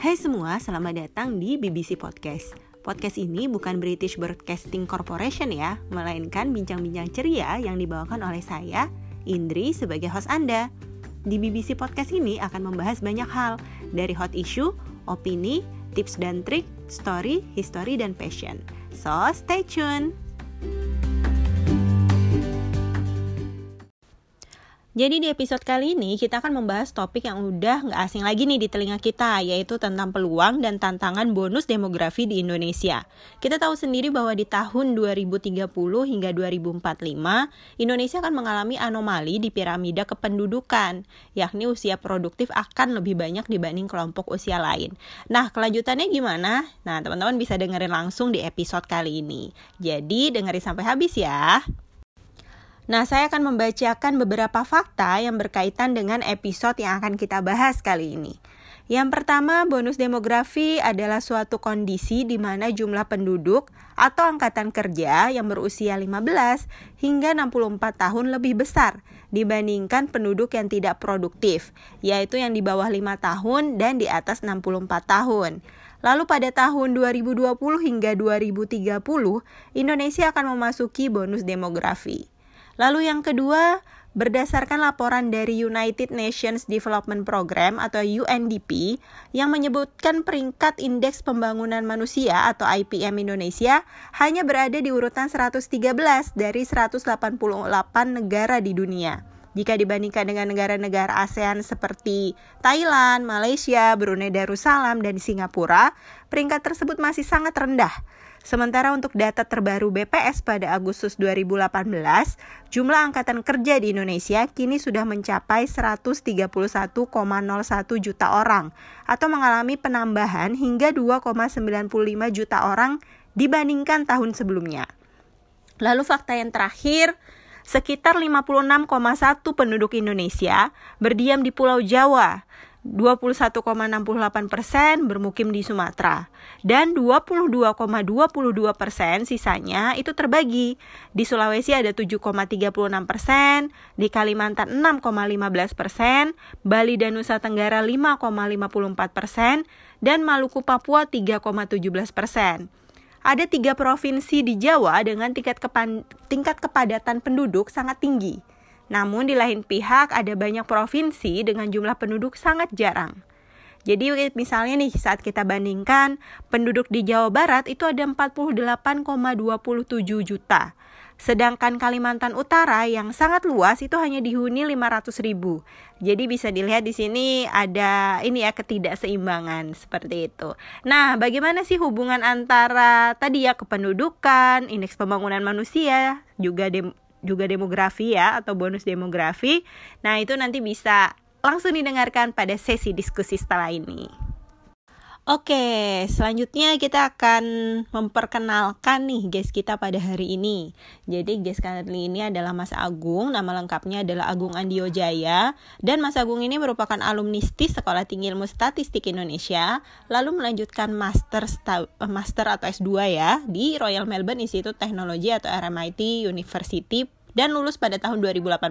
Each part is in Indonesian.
Hai semua, selamat datang di BBC Podcast. Podcast ini bukan British Broadcasting Corporation ya, melainkan bincang-bincang ceria yang dibawakan oleh saya, Indri, sebagai host Anda. Di BBC Podcast ini akan membahas banyak hal, dari hot issue, opini, tips dan trik, story, history, dan passion. So, stay tuned! Jadi di episode kali ini kita akan membahas topik yang udah nggak asing lagi nih di telinga kita, yaitu tentang peluang dan tantangan bonus demografi di Indonesia. Kita tahu sendiri bahwa di tahun 2030 hingga 2045, Indonesia akan mengalami anomali di piramida kependudukan, yakni usia produktif akan lebih banyak dibanding kelompok usia lain. Nah, kelanjutannya gimana? Nah, teman-teman bisa dengerin langsung di episode kali ini. Jadi, dengerin sampai habis ya. Nah, saya akan membacakan beberapa fakta yang berkaitan dengan episode yang akan kita bahas kali ini. Yang pertama, bonus demografi adalah suatu kondisi di mana jumlah penduduk atau angkatan kerja yang berusia 15 hingga 64 tahun lebih besar dibandingkan penduduk yang tidak produktif, yaitu yang di bawah 5 tahun dan di atas 64 tahun. Lalu pada tahun 2020 hingga 2030, Indonesia akan memasuki bonus demografi. Lalu yang kedua, berdasarkan laporan dari United Nations Development Program atau UNDP yang menyebutkan peringkat Indeks Pembangunan Manusia atau IPM Indonesia hanya berada di urutan 113 dari 188 negara di dunia. Jika dibandingkan dengan negara-negara ASEAN seperti Thailand, Malaysia, Brunei Darussalam, dan Singapura, peringkat tersebut masih sangat rendah. Sementara untuk data terbaru BPS pada Agustus 2018, jumlah angkatan kerja di Indonesia kini sudah mencapai 131,01 juta orang atau mengalami penambahan hingga 2,95 juta orang dibandingkan tahun sebelumnya. Lalu fakta yang terakhir, sekitar 56,1 penduduk Indonesia berdiam di Pulau Jawa 21,68 persen bermukim di Sumatera. Dan 22,22 persen sisanya itu terbagi. Di Sulawesi ada 7,36 persen, di Kalimantan 6,15 persen, Bali dan Nusa Tenggara 5,54 persen, dan Maluku Papua 3,17 persen. Ada tiga provinsi di Jawa dengan tingkat, tingkat kepadatan penduduk sangat tinggi namun di lain pihak ada banyak provinsi dengan jumlah penduduk sangat jarang. Jadi misalnya nih saat kita bandingkan penduduk di Jawa Barat itu ada 48,27 juta. Sedangkan Kalimantan Utara yang sangat luas itu hanya dihuni 500 ribu. Jadi bisa dilihat di sini ada ini ya ketidakseimbangan seperti itu. Nah, bagaimana sih hubungan antara tadi ya kependudukan, indeks pembangunan manusia, juga dem juga demografi ya atau bonus demografi. Nah, itu nanti bisa langsung didengarkan pada sesi diskusi setelah ini. Oke, selanjutnya kita akan memperkenalkan nih guys kita pada hari ini. Jadi guys kali ini adalah Mas Agung, nama lengkapnya adalah Agung Andio Jaya dan Mas Agung ini merupakan alumnistis Sekolah Tinggi Ilmu Statistik Indonesia, lalu melanjutkan master master atau S2 ya di Royal Melbourne Institute Technology atau RMIT University dan lulus pada tahun 2018.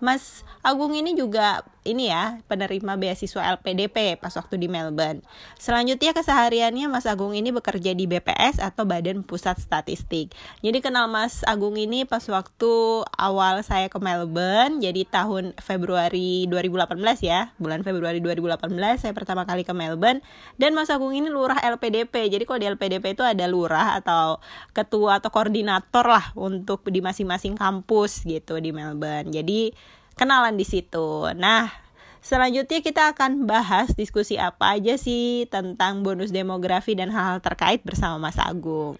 Mas Agung ini juga ini ya penerima beasiswa LPDP pas waktu di Melbourne. Selanjutnya kesehariannya Mas Agung ini bekerja di BPS atau Badan Pusat Statistik. Jadi kenal Mas Agung ini pas waktu awal saya ke Melbourne, jadi tahun Februari 2018 ya, bulan Februari 2018 saya pertama kali ke Melbourne dan Mas Agung ini lurah LPDP. Jadi kalau di LPDP itu ada lurah atau ketua atau koordinator lah untuk di masing-masing kampus gitu di Melbourne. Jadi kenalan di situ. Nah, selanjutnya kita akan bahas diskusi apa aja sih tentang bonus demografi dan hal-hal terkait bersama Mas Agung.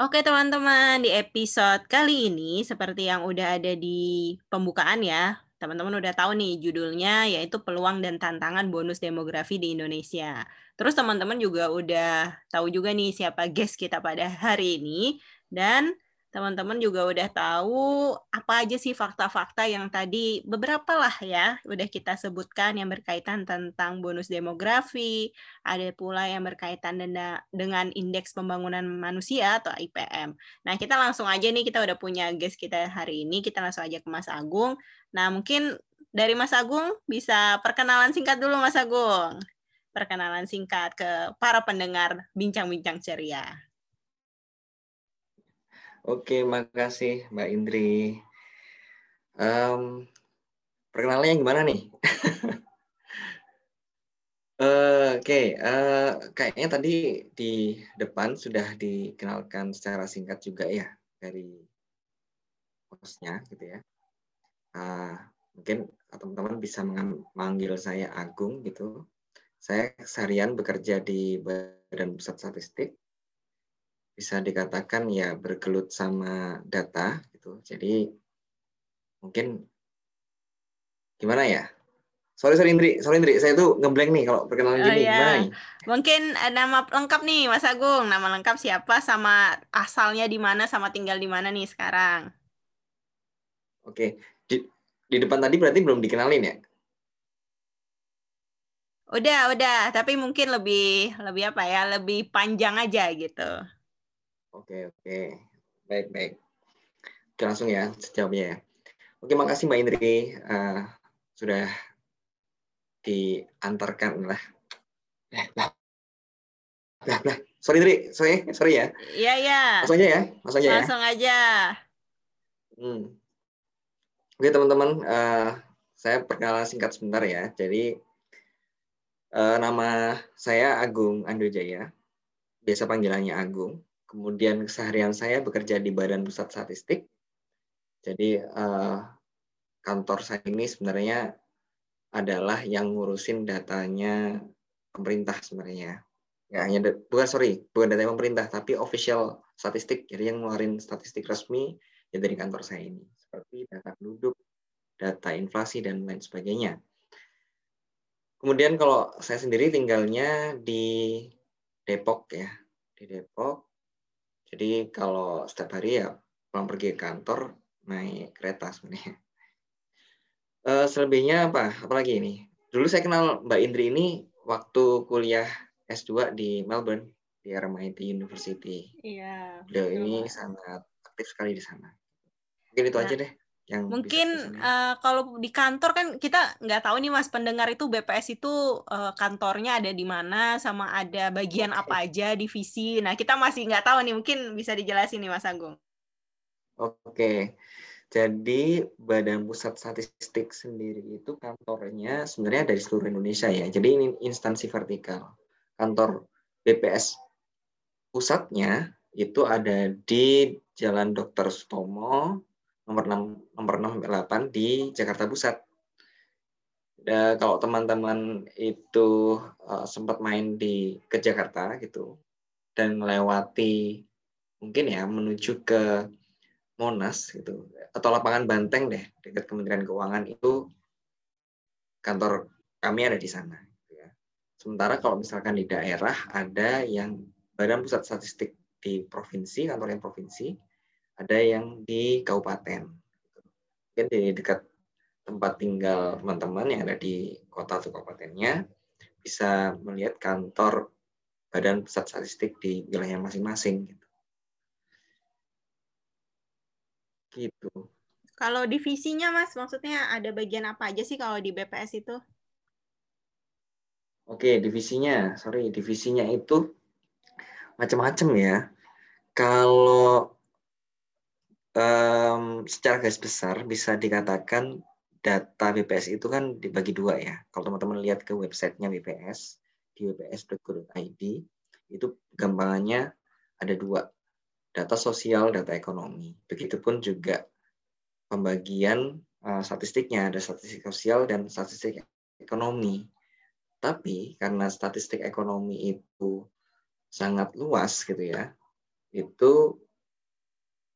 Oke teman-teman, di episode kali ini seperti yang udah ada di pembukaan ya, teman-teman udah tahu nih judulnya yaitu peluang dan tantangan bonus demografi di Indonesia. Terus teman-teman juga udah tahu juga nih siapa guest kita pada hari ini dan teman-teman juga udah tahu apa aja sih fakta-fakta yang tadi beberapa lah ya udah kita sebutkan yang berkaitan tentang bonus demografi, ada pula yang berkaitan dengan indeks pembangunan manusia atau IPM. Nah, kita langsung aja nih kita udah punya guest kita hari ini, kita langsung aja ke Mas Agung. Nah, mungkin dari Mas Agung bisa perkenalan singkat dulu Mas Agung. Perkenalan singkat ke para pendengar bincang-bincang ceria. Oke, makasih Mbak Indri. Um, perkenalannya gimana nih? Oke, okay. uh, eh, kayaknya tadi di depan sudah dikenalkan secara singkat juga ya dari hostnya gitu ya. Uh, mungkin teman-teman bisa memanggil saya Agung gitu. Saya seharian bekerja di Badan Pusat Statistik. Bisa dikatakan ya bergelut sama data gitu. Jadi mungkin gimana ya Sorry, sorry Indri, sorry Indri, saya tuh ngeblank nih kalau perkenalan oh, gini. Iya. Gimana nih? Mungkin eh, nama lengkap nih Mas Agung, nama lengkap siapa sama asalnya di mana sama tinggal di mana nih sekarang? Oke, di, di depan tadi berarti belum dikenalin ya? Udah, udah, tapi mungkin lebih lebih apa ya? Lebih panjang aja gitu. Oke, oke. Baik, baik. Oke, langsung ya sejawabnya ya. Oke, makasih Mbak Indri uh, sudah diantarkan lah. Nah, nah, nah, nah. sorry Tri, sorry, sorry ya. Iya iya. Langsung aja ya, langsung aja ya. Langsung aja. Hmm. Oke teman-teman, uh, saya perkenalan singkat sebentar ya. Jadi uh, nama saya Agung Andojaya, biasa panggilannya Agung. Kemudian keseharian saya bekerja di Badan Pusat Statistik. Jadi uh, kantor saya ini sebenarnya adalah yang ngurusin datanya pemerintah sebenarnya. Ya, hanya bukan sorry, bukan data pemerintah, tapi official statistik. Jadi yang ngeluarin statistik resmi ya dari kantor saya ini, seperti data penduduk, data inflasi dan lain sebagainya. Kemudian kalau saya sendiri tinggalnya di Depok ya, di Depok. Jadi kalau setiap hari ya pulang pergi ke kantor naik kereta sebenarnya. Uh, selebihnya apa? Apalagi ini? Dulu saya kenal Mbak Indri ini waktu kuliah S2 di Melbourne di RMIT University. Iya. Beliau ini sangat aktif sekali di sana. Mungkin itu nah, aja deh yang mungkin uh, kalau di kantor kan kita nggak tahu nih mas pendengar itu BPS itu uh, kantornya ada di mana sama ada bagian apa aja divisi nah kita masih nggak tahu nih mungkin bisa dijelasin nih mas Agung oke. Jadi Badan Pusat Statistik sendiri itu kantornya sebenarnya dari seluruh Indonesia ya. Jadi ini instansi vertikal. Kantor BPS pusatnya itu ada di Jalan Dr. Sutomo nomor 6 nomor 6 8 di Jakarta Pusat. Dan kalau teman-teman itu uh, sempat main di ke Jakarta gitu dan melewati mungkin ya menuju ke Monas gitu atau lapangan Banteng deh dekat Kementerian Keuangan itu kantor kami ada di sana. Gitu ya. Sementara kalau misalkan di daerah ada yang Badan Pusat Statistik di provinsi, kantor yang provinsi, ada yang di kabupaten. Mungkin di dekat tempat tinggal teman-teman yang ada di kota atau kabupatennya bisa melihat kantor Badan Pusat Statistik di wilayah masing-masing. Gitu. Gitu. Kalau divisinya Mas, maksudnya ada bagian apa aja sih kalau di BPS itu? Oke, divisinya, sorry, divisinya itu macam-macam ya. Kalau um, secara garis besar bisa dikatakan data BPS itu kan dibagi dua ya. Kalau teman-teman lihat ke websitenya BPS di bps.go.id itu gampangannya ada dua data sosial, data ekonomi. Begitupun juga pembagian uh, statistiknya, ada statistik sosial dan statistik ekonomi. Tapi karena statistik ekonomi itu sangat luas gitu ya, itu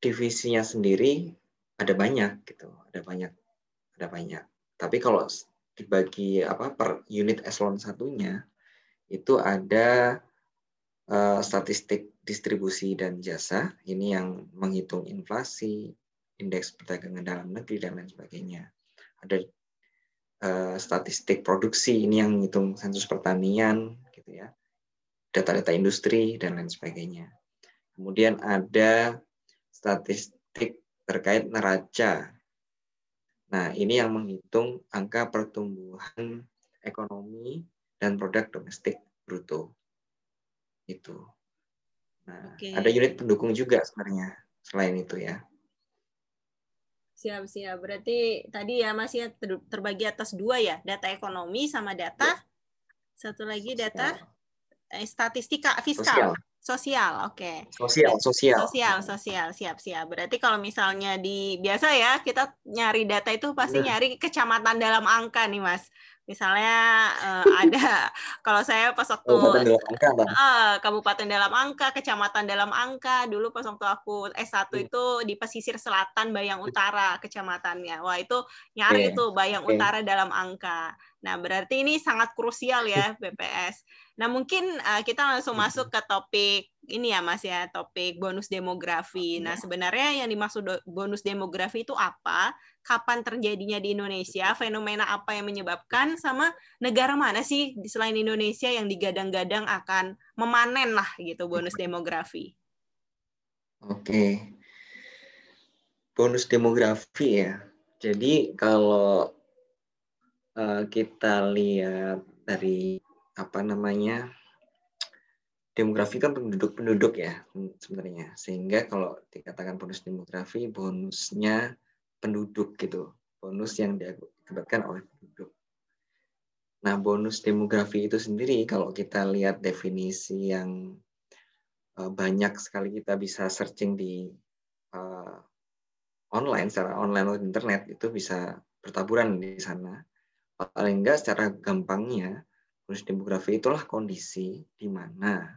divisinya sendiri ada banyak gitu, ada banyak, ada banyak. Tapi kalau dibagi apa per unit eselon satunya itu ada uh, statistik distribusi dan jasa ini yang menghitung inflasi, indeks perdagangan dalam negeri dan lain sebagainya. Ada uh, statistik produksi ini yang menghitung sensus pertanian gitu ya. Data-data industri dan lain sebagainya. Kemudian ada statistik terkait neraca. Nah, ini yang menghitung angka pertumbuhan ekonomi dan produk domestik bruto. Itu. Nah, okay. ada unit pendukung juga sebenarnya selain itu ya. Siap, siap. Berarti tadi ya masih terbagi atas dua ya, data ekonomi sama data. Ya. Satu lagi data eh, statistika fiskal. Sosial. Sosial, oke. Okay. Sosial, sosial. Sosial, sosial, siap-siap. Berarti kalau misalnya di biasa ya kita nyari data itu pasti iya. nyari kecamatan dalam angka nih, Mas. Misalnya uh, ada kalau saya pas waktu kabupaten dalam angka, Uh, kabupaten dalam angka, kecamatan dalam angka. Dulu pas waktu aku S1 hmm. itu di pesisir selatan Bayang Utara kecamatannya. Wah, itu nyari yeah. itu Bayang okay. Utara dalam angka. Nah, berarti ini sangat krusial ya BPS. Nah, mungkin uh, kita langsung masuk ke topik ini ya Mas ya, topik bonus demografi. Nah, sebenarnya yang dimaksud bonus demografi itu apa? Kapan terjadinya di Indonesia? Fenomena apa yang menyebabkan sama negara mana sih selain Indonesia yang digadang-gadang akan memanen lah gitu bonus demografi? Oke. Bonus demografi ya. Jadi kalau uh, kita lihat dari apa namanya demografi kan penduduk-penduduk ya sebenarnya. Sehingga kalau dikatakan bonus demografi bonusnya penduduk gitu. Bonus yang diakibatkan oleh penduduk. Nah bonus demografi itu sendiri kalau kita lihat definisi yang uh, banyak sekali kita bisa searching di uh, online secara online atau internet itu bisa bertaburan di sana. Paling enggak secara gampangnya bonus demografi itulah kondisi di mana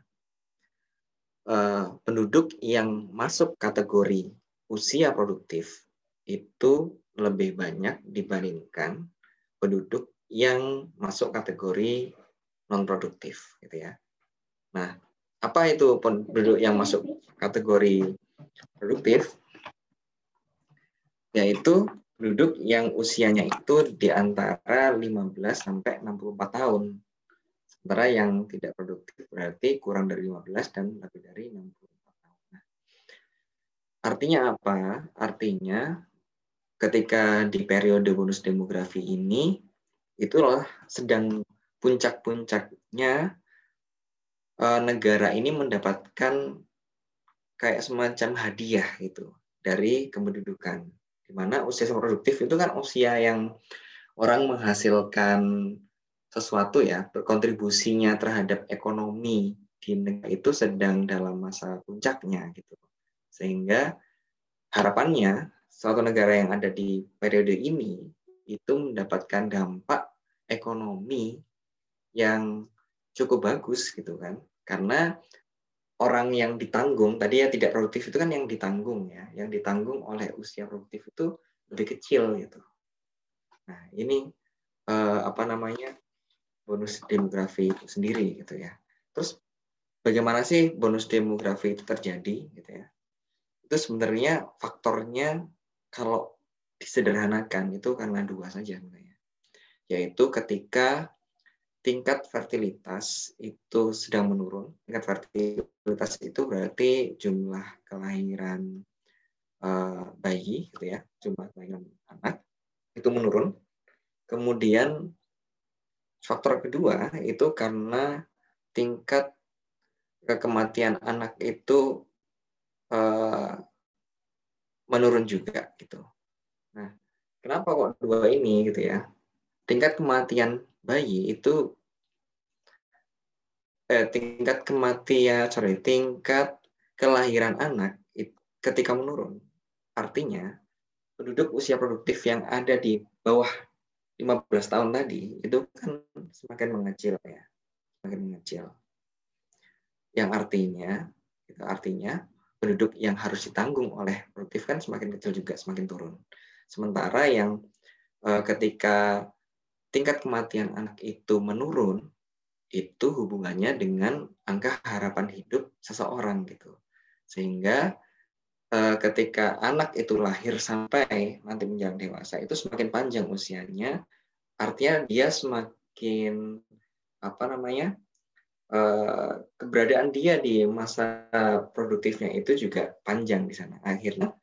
uh, penduduk yang masuk kategori usia produktif itu lebih banyak dibandingkan penduduk yang masuk kategori non produktif gitu ya. Nah, apa itu penduduk yang masuk kategori produktif? Yaitu penduduk yang usianya itu di antara 15 sampai 64 tahun. Sementara yang tidak produktif berarti kurang dari 15 dan lebih dari 64 tahun. Nah, artinya apa? Artinya ketika di periode bonus demografi ini itulah sedang puncak-puncaknya eh, negara ini mendapatkan kayak semacam hadiah gitu dari kependudukan di mana usia produktif itu kan usia yang orang menghasilkan sesuatu ya berkontribusinya terhadap ekonomi di negara itu sedang dalam masa puncaknya gitu. Sehingga harapannya suatu negara yang ada di periode ini itu mendapatkan dampak ekonomi yang cukup bagus gitu kan. Karena orang yang ditanggung tadi ya tidak produktif itu kan yang ditanggung ya. Yang ditanggung oleh usia produktif itu lebih kecil gitu. Nah ini eh, apa namanya bonus demografi itu sendiri gitu ya. Terus bagaimana sih bonus demografi itu terjadi gitu ya? Itu sebenarnya faktornya kalau disederhanakan itu karena dua saja sebenarnya. Yaitu ketika tingkat fertilitas itu sedang menurun. Tingkat fertilitas itu berarti jumlah kelahiran uh, bayi gitu ya, jumlah kelahiran anak itu menurun. Kemudian Faktor kedua itu karena tingkat kematian anak itu uh, menurun juga gitu. Nah, kenapa kok dua ini gitu ya? Tingkat kematian bayi itu eh, tingkat kematian sorry tingkat kelahiran anak ketika menurun artinya penduduk usia produktif yang ada di bawah 15 tahun tadi itu kan semakin mengecil ya, semakin mengecil. Yang artinya, itu artinya penduduk yang harus ditanggung oleh produktif kan semakin kecil juga, semakin turun. Sementara yang eh, ketika tingkat kematian anak itu menurun, itu hubungannya dengan angka harapan hidup seseorang gitu. Sehingga Eh, ketika anak itu lahir sampai nanti menjelang dewasa itu semakin panjang usianya, artinya dia semakin apa namanya eh, keberadaan dia di masa produktifnya itu juga panjang di sana. Akhirnya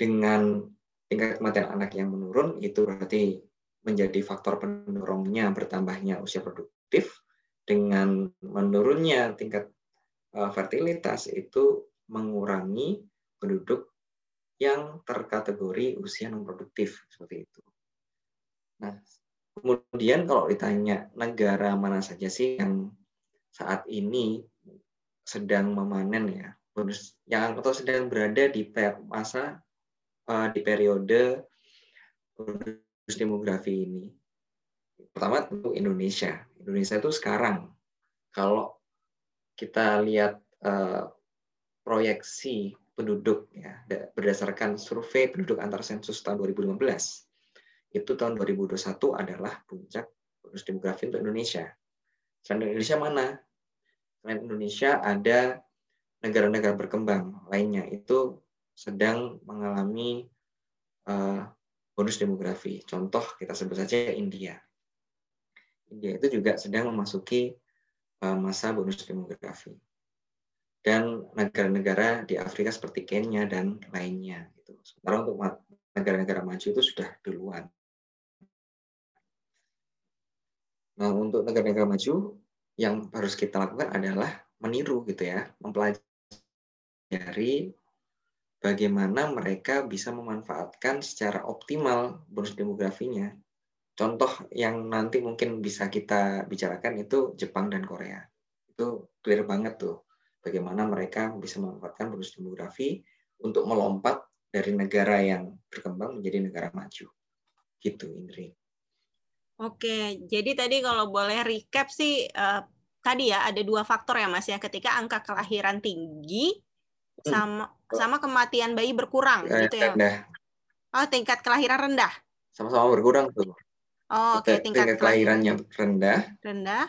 dengan tingkat kematian anak yang menurun itu berarti menjadi faktor pendorongnya bertambahnya usia produktif dengan menurunnya tingkat uh, fertilitas itu mengurangi penduduk yang terkategori usia non produktif seperti itu. Nah, kemudian kalau ditanya negara mana saja sih yang saat ini sedang memanen ya, yang atau sedang berada di masa uh, di periode bonus demografi ini. Pertama tentu Indonesia. Indonesia itu sekarang kalau kita lihat uh, proyeksi penduduk ya berdasarkan survei penduduk antar sensus tahun 2015 itu tahun 2021 adalah puncak bonus demografi untuk Indonesia. Selain Indonesia mana? Selain Indonesia ada negara-negara berkembang lainnya itu sedang mengalami uh, bonus demografi. Contoh kita sebut saja India. India itu juga sedang memasuki uh, masa bonus demografi dan negara-negara di Afrika seperti Kenya dan lainnya. Gitu. Sementara untuk negara-negara maju itu sudah duluan. Nah, untuk negara-negara maju yang harus kita lakukan adalah meniru gitu ya, mempelajari bagaimana mereka bisa memanfaatkan secara optimal bonus demografinya. Contoh yang nanti mungkin bisa kita bicarakan itu Jepang dan Korea. Itu clear banget tuh bagaimana mereka bisa memanfaatkan bonus demografi untuk melompat dari negara yang berkembang menjadi negara maju. Gitu, Indri. Oke, jadi tadi kalau boleh recap sih, uh, tadi ya ada dua faktor ya Mas ya, ketika angka kelahiran tinggi hmm. sama hmm. sama kematian bayi berkurang gitu ya. Rendah. Oh, tingkat kelahiran rendah. Sama-sama berkurang tuh. Oh, oke, okay. tingkat, tingkat kelahirannya rendah. Rendah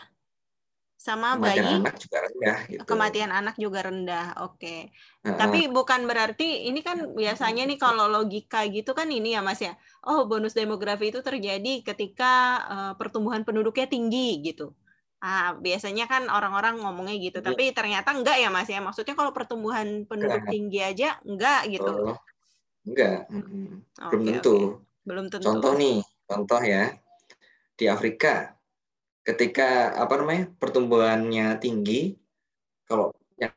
sama kematian bayi? anak juga rendah gitu. kematian anak juga rendah oke. Okay. uh, tapi bukan berarti ini kan biasanya nih kalau logika gitu kan ini ya mas ya? Oh bonus demografi itu terjadi ketika uh, pertumbuhan penduduknya tinggi gitu. Ah biasanya kan orang-orang ngomongnya gitu iya. tapi ternyata enggak ya mas ya? Maksudnya kalau pertumbuhan penduduk enggak. tinggi aja enggak gitu. Oh, enggak. Belum okay, tentu. okay. belum tentu. Contoh nih contoh ya. Di Afrika ketika apa namanya pertumbuhannya tinggi kalau yang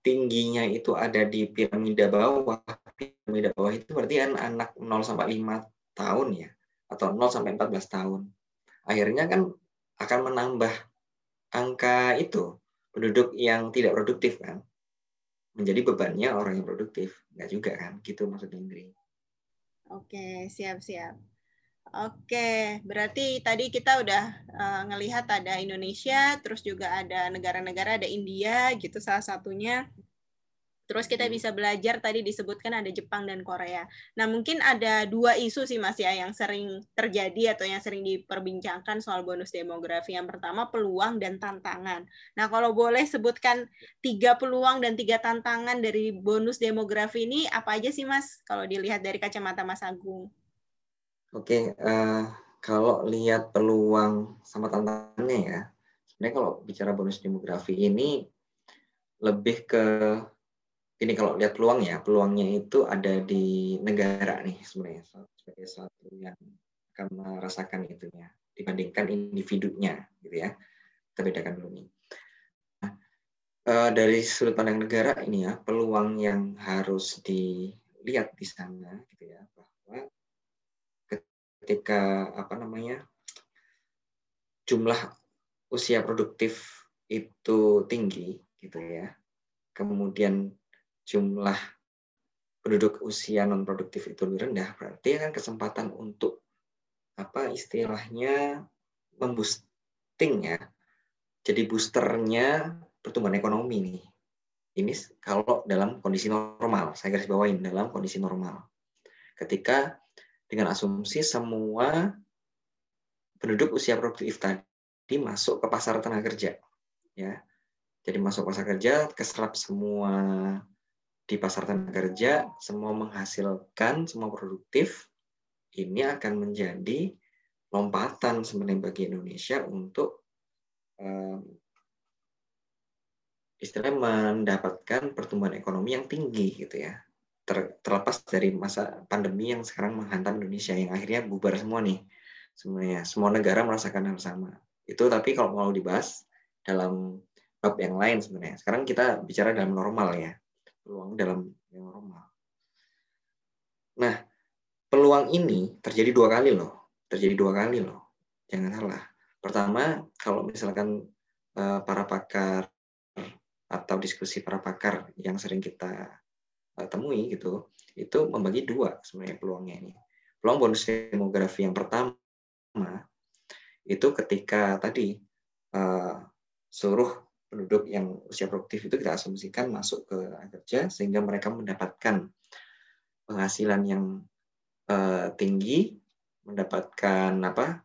tingginya itu ada di piramida bawah piramida bawah itu berarti kan anak 0 sampai 5 tahun ya atau 0 sampai 14 tahun. Akhirnya kan akan menambah angka itu penduduk yang tidak produktif kan menjadi bebannya orang yang produktif. Nggak juga kan gitu maksudnya Indri. Oke siap siap Oke, berarti tadi kita udah uh, ngelihat ada Indonesia, terus juga ada negara-negara, ada India gitu salah satunya. Terus kita hmm. bisa belajar tadi disebutkan ada Jepang dan Korea. Nah mungkin ada dua isu sih Mas ya yang sering terjadi atau yang sering diperbincangkan soal bonus demografi. Yang pertama peluang dan tantangan. Nah kalau boleh sebutkan tiga peluang dan tiga tantangan dari bonus demografi ini apa aja sih Mas? Kalau dilihat dari kacamata Mas Agung. Oke, uh, kalau lihat peluang sama tantangannya ya, sebenarnya kalau bicara bonus demografi ini lebih ke ini kalau lihat peluang ya, peluangnya itu ada di negara nih sebenarnya sebagai satu yang akan merasakan itunya dibandingkan individunya gitu ya. Kita bedakan dulu nih. Uh, dari sudut pandang negara ini ya, peluang yang harus dilihat di sana gitu ya ketika apa namanya jumlah usia produktif itu tinggi gitu ya. Kemudian jumlah penduduk usia non produktif itu lebih rendah berarti kan kesempatan untuk apa istilahnya memboosting ya. Jadi boosternya pertumbuhan ekonomi nih. Ini kalau dalam kondisi normal saya garis bawain dalam kondisi normal. Ketika dengan asumsi semua penduduk usia produktif tadi masuk ke pasar tenaga kerja ya. Jadi masuk pasar kerja keserap semua di pasar tenaga kerja semua menghasilkan semua produktif ini akan menjadi lompatan sebenarnya bagi Indonesia untuk um, istilahnya mendapatkan pertumbuhan ekonomi yang tinggi gitu ya ter, terlepas dari masa pandemi yang sekarang menghantam Indonesia yang akhirnya bubar semua nih. Semuanya semua negara merasakan hal sama. Itu tapi kalau mau dibahas dalam bab yang lain sebenarnya. Sekarang kita bicara dalam normal ya. Peluang dalam yang normal. Nah peluang ini terjadi dua kali loh. Terjadi dua kali loh. Jangan salah. Pertama kalau misalkan uh, para pakar atau diskusi para pakar yang sering kita temui gitu itu membagi dua sebenarnya peluangnya ini peluang bonus demografi yang pertama itu ketika tadi uh, seluruh penduduk yang usia produktif itu kita asumsikan masuk ke kerja sehingga mereka mendapatkan penghasilan yang uh, tinggi, mendapatkan apa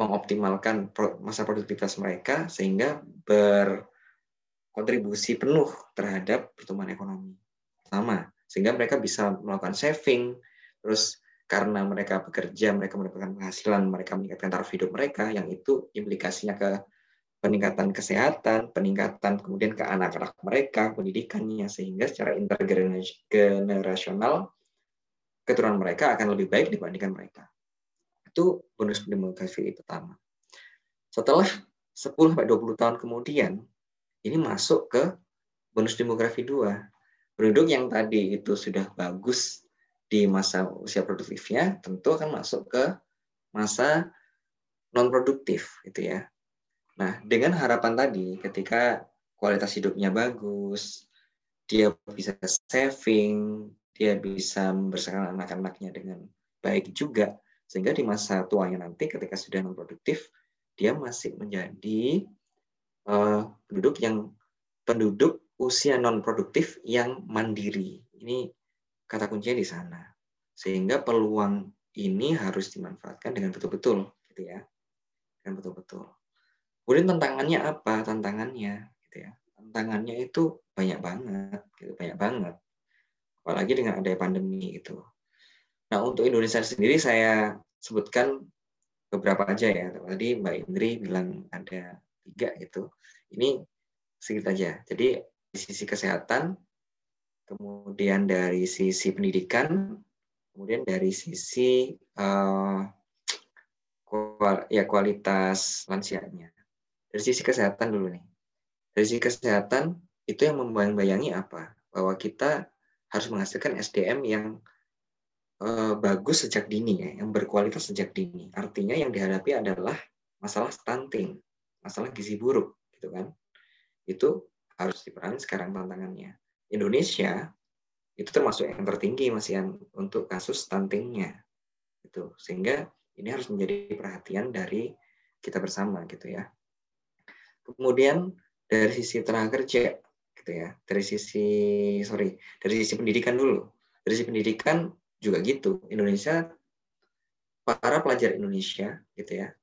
mengoptimalkan masa produktivitas mereka sehingga berkontribusi penuh terhadap pertumbuhan ekonomi. Sama, sehingga mereka bisa melakukan saving, terus karena mereka bekerja, mereka mendapatkan penghasilan, mereka meningkatkan taraf hidup mereka, yang itu implikasinya ke peningkatan kesehatan, peningkatan kemudian ke anak-anak mereka, pendidikannya, sehingga secara intergenerasional keturunan mereka akan lebih baik dibandingkan mereka. Itu bonus demografi pertama. Setelah 10 20 tahun kemudian, ini masuk ke bonus demografi 2. Penduduk yang tadi itu sudah bagus di masa usia produktifnya, tentu akan masuk ke masa non produktif gitu ya. Nah, dengan harapan tadi ketika kualitas hidupnya bagus, dia bisa saving, dia bisa membersihkan anak-anaknya dengan baik juga, sehingga di masa tuanya nanti ketika sudah non produktif, dia masih menjadi uh, penduduk yang penduduk usia non produktif yang mandiri. Ini kata kuncinya di sana. Sehingga peluang ini harus dimanfaatkan dengan betul-betul, gitu ya. Dengan betul-betul. Kemudian tantangannya apa? Tantangannya, gitu ya. Tantangannya itu banyak banget, gitu, banyak banget. Apalagi dengan adanya pandemi itu. Nah, untuk Indonesia sendiri saya sebutkan beberapa aja ya. Tadi Mbak Indri bilang ada tiga gitu. Ini sedikit aja. Jadi di sisi kesehatan, kemudian dari sisi pendidikan, kemudian dari sisi uh, ya kualitas lansianya. Dari sisi kesehatan dulu nih. Dari sisi kesehatan itu yang membayang-bayangi apa? Bahwa kita harus menghasilkan SDM yang uh, bagus sejak dini ya, yang berkualitas sejak dini. Artinya yang dihadapi adalah masalah stunting, masalah gizi buruk, gitu kan? Itu harus diperangi sekarang tantangannya. Indonesia itu termasuk yang tertinggi masih yang untuk kasus stuntingnya, gitu. Sehingga ini harus menjadi perhatian dari kita bersama, gitu ya. Kemudian dari sisi tenaga kerja, gitu ya. Dari sisi sorry, dari sisi pendidikan dulu. Dari sisi pendidikan juga gitu. Indonesia para pelajar Indonesia gitu ya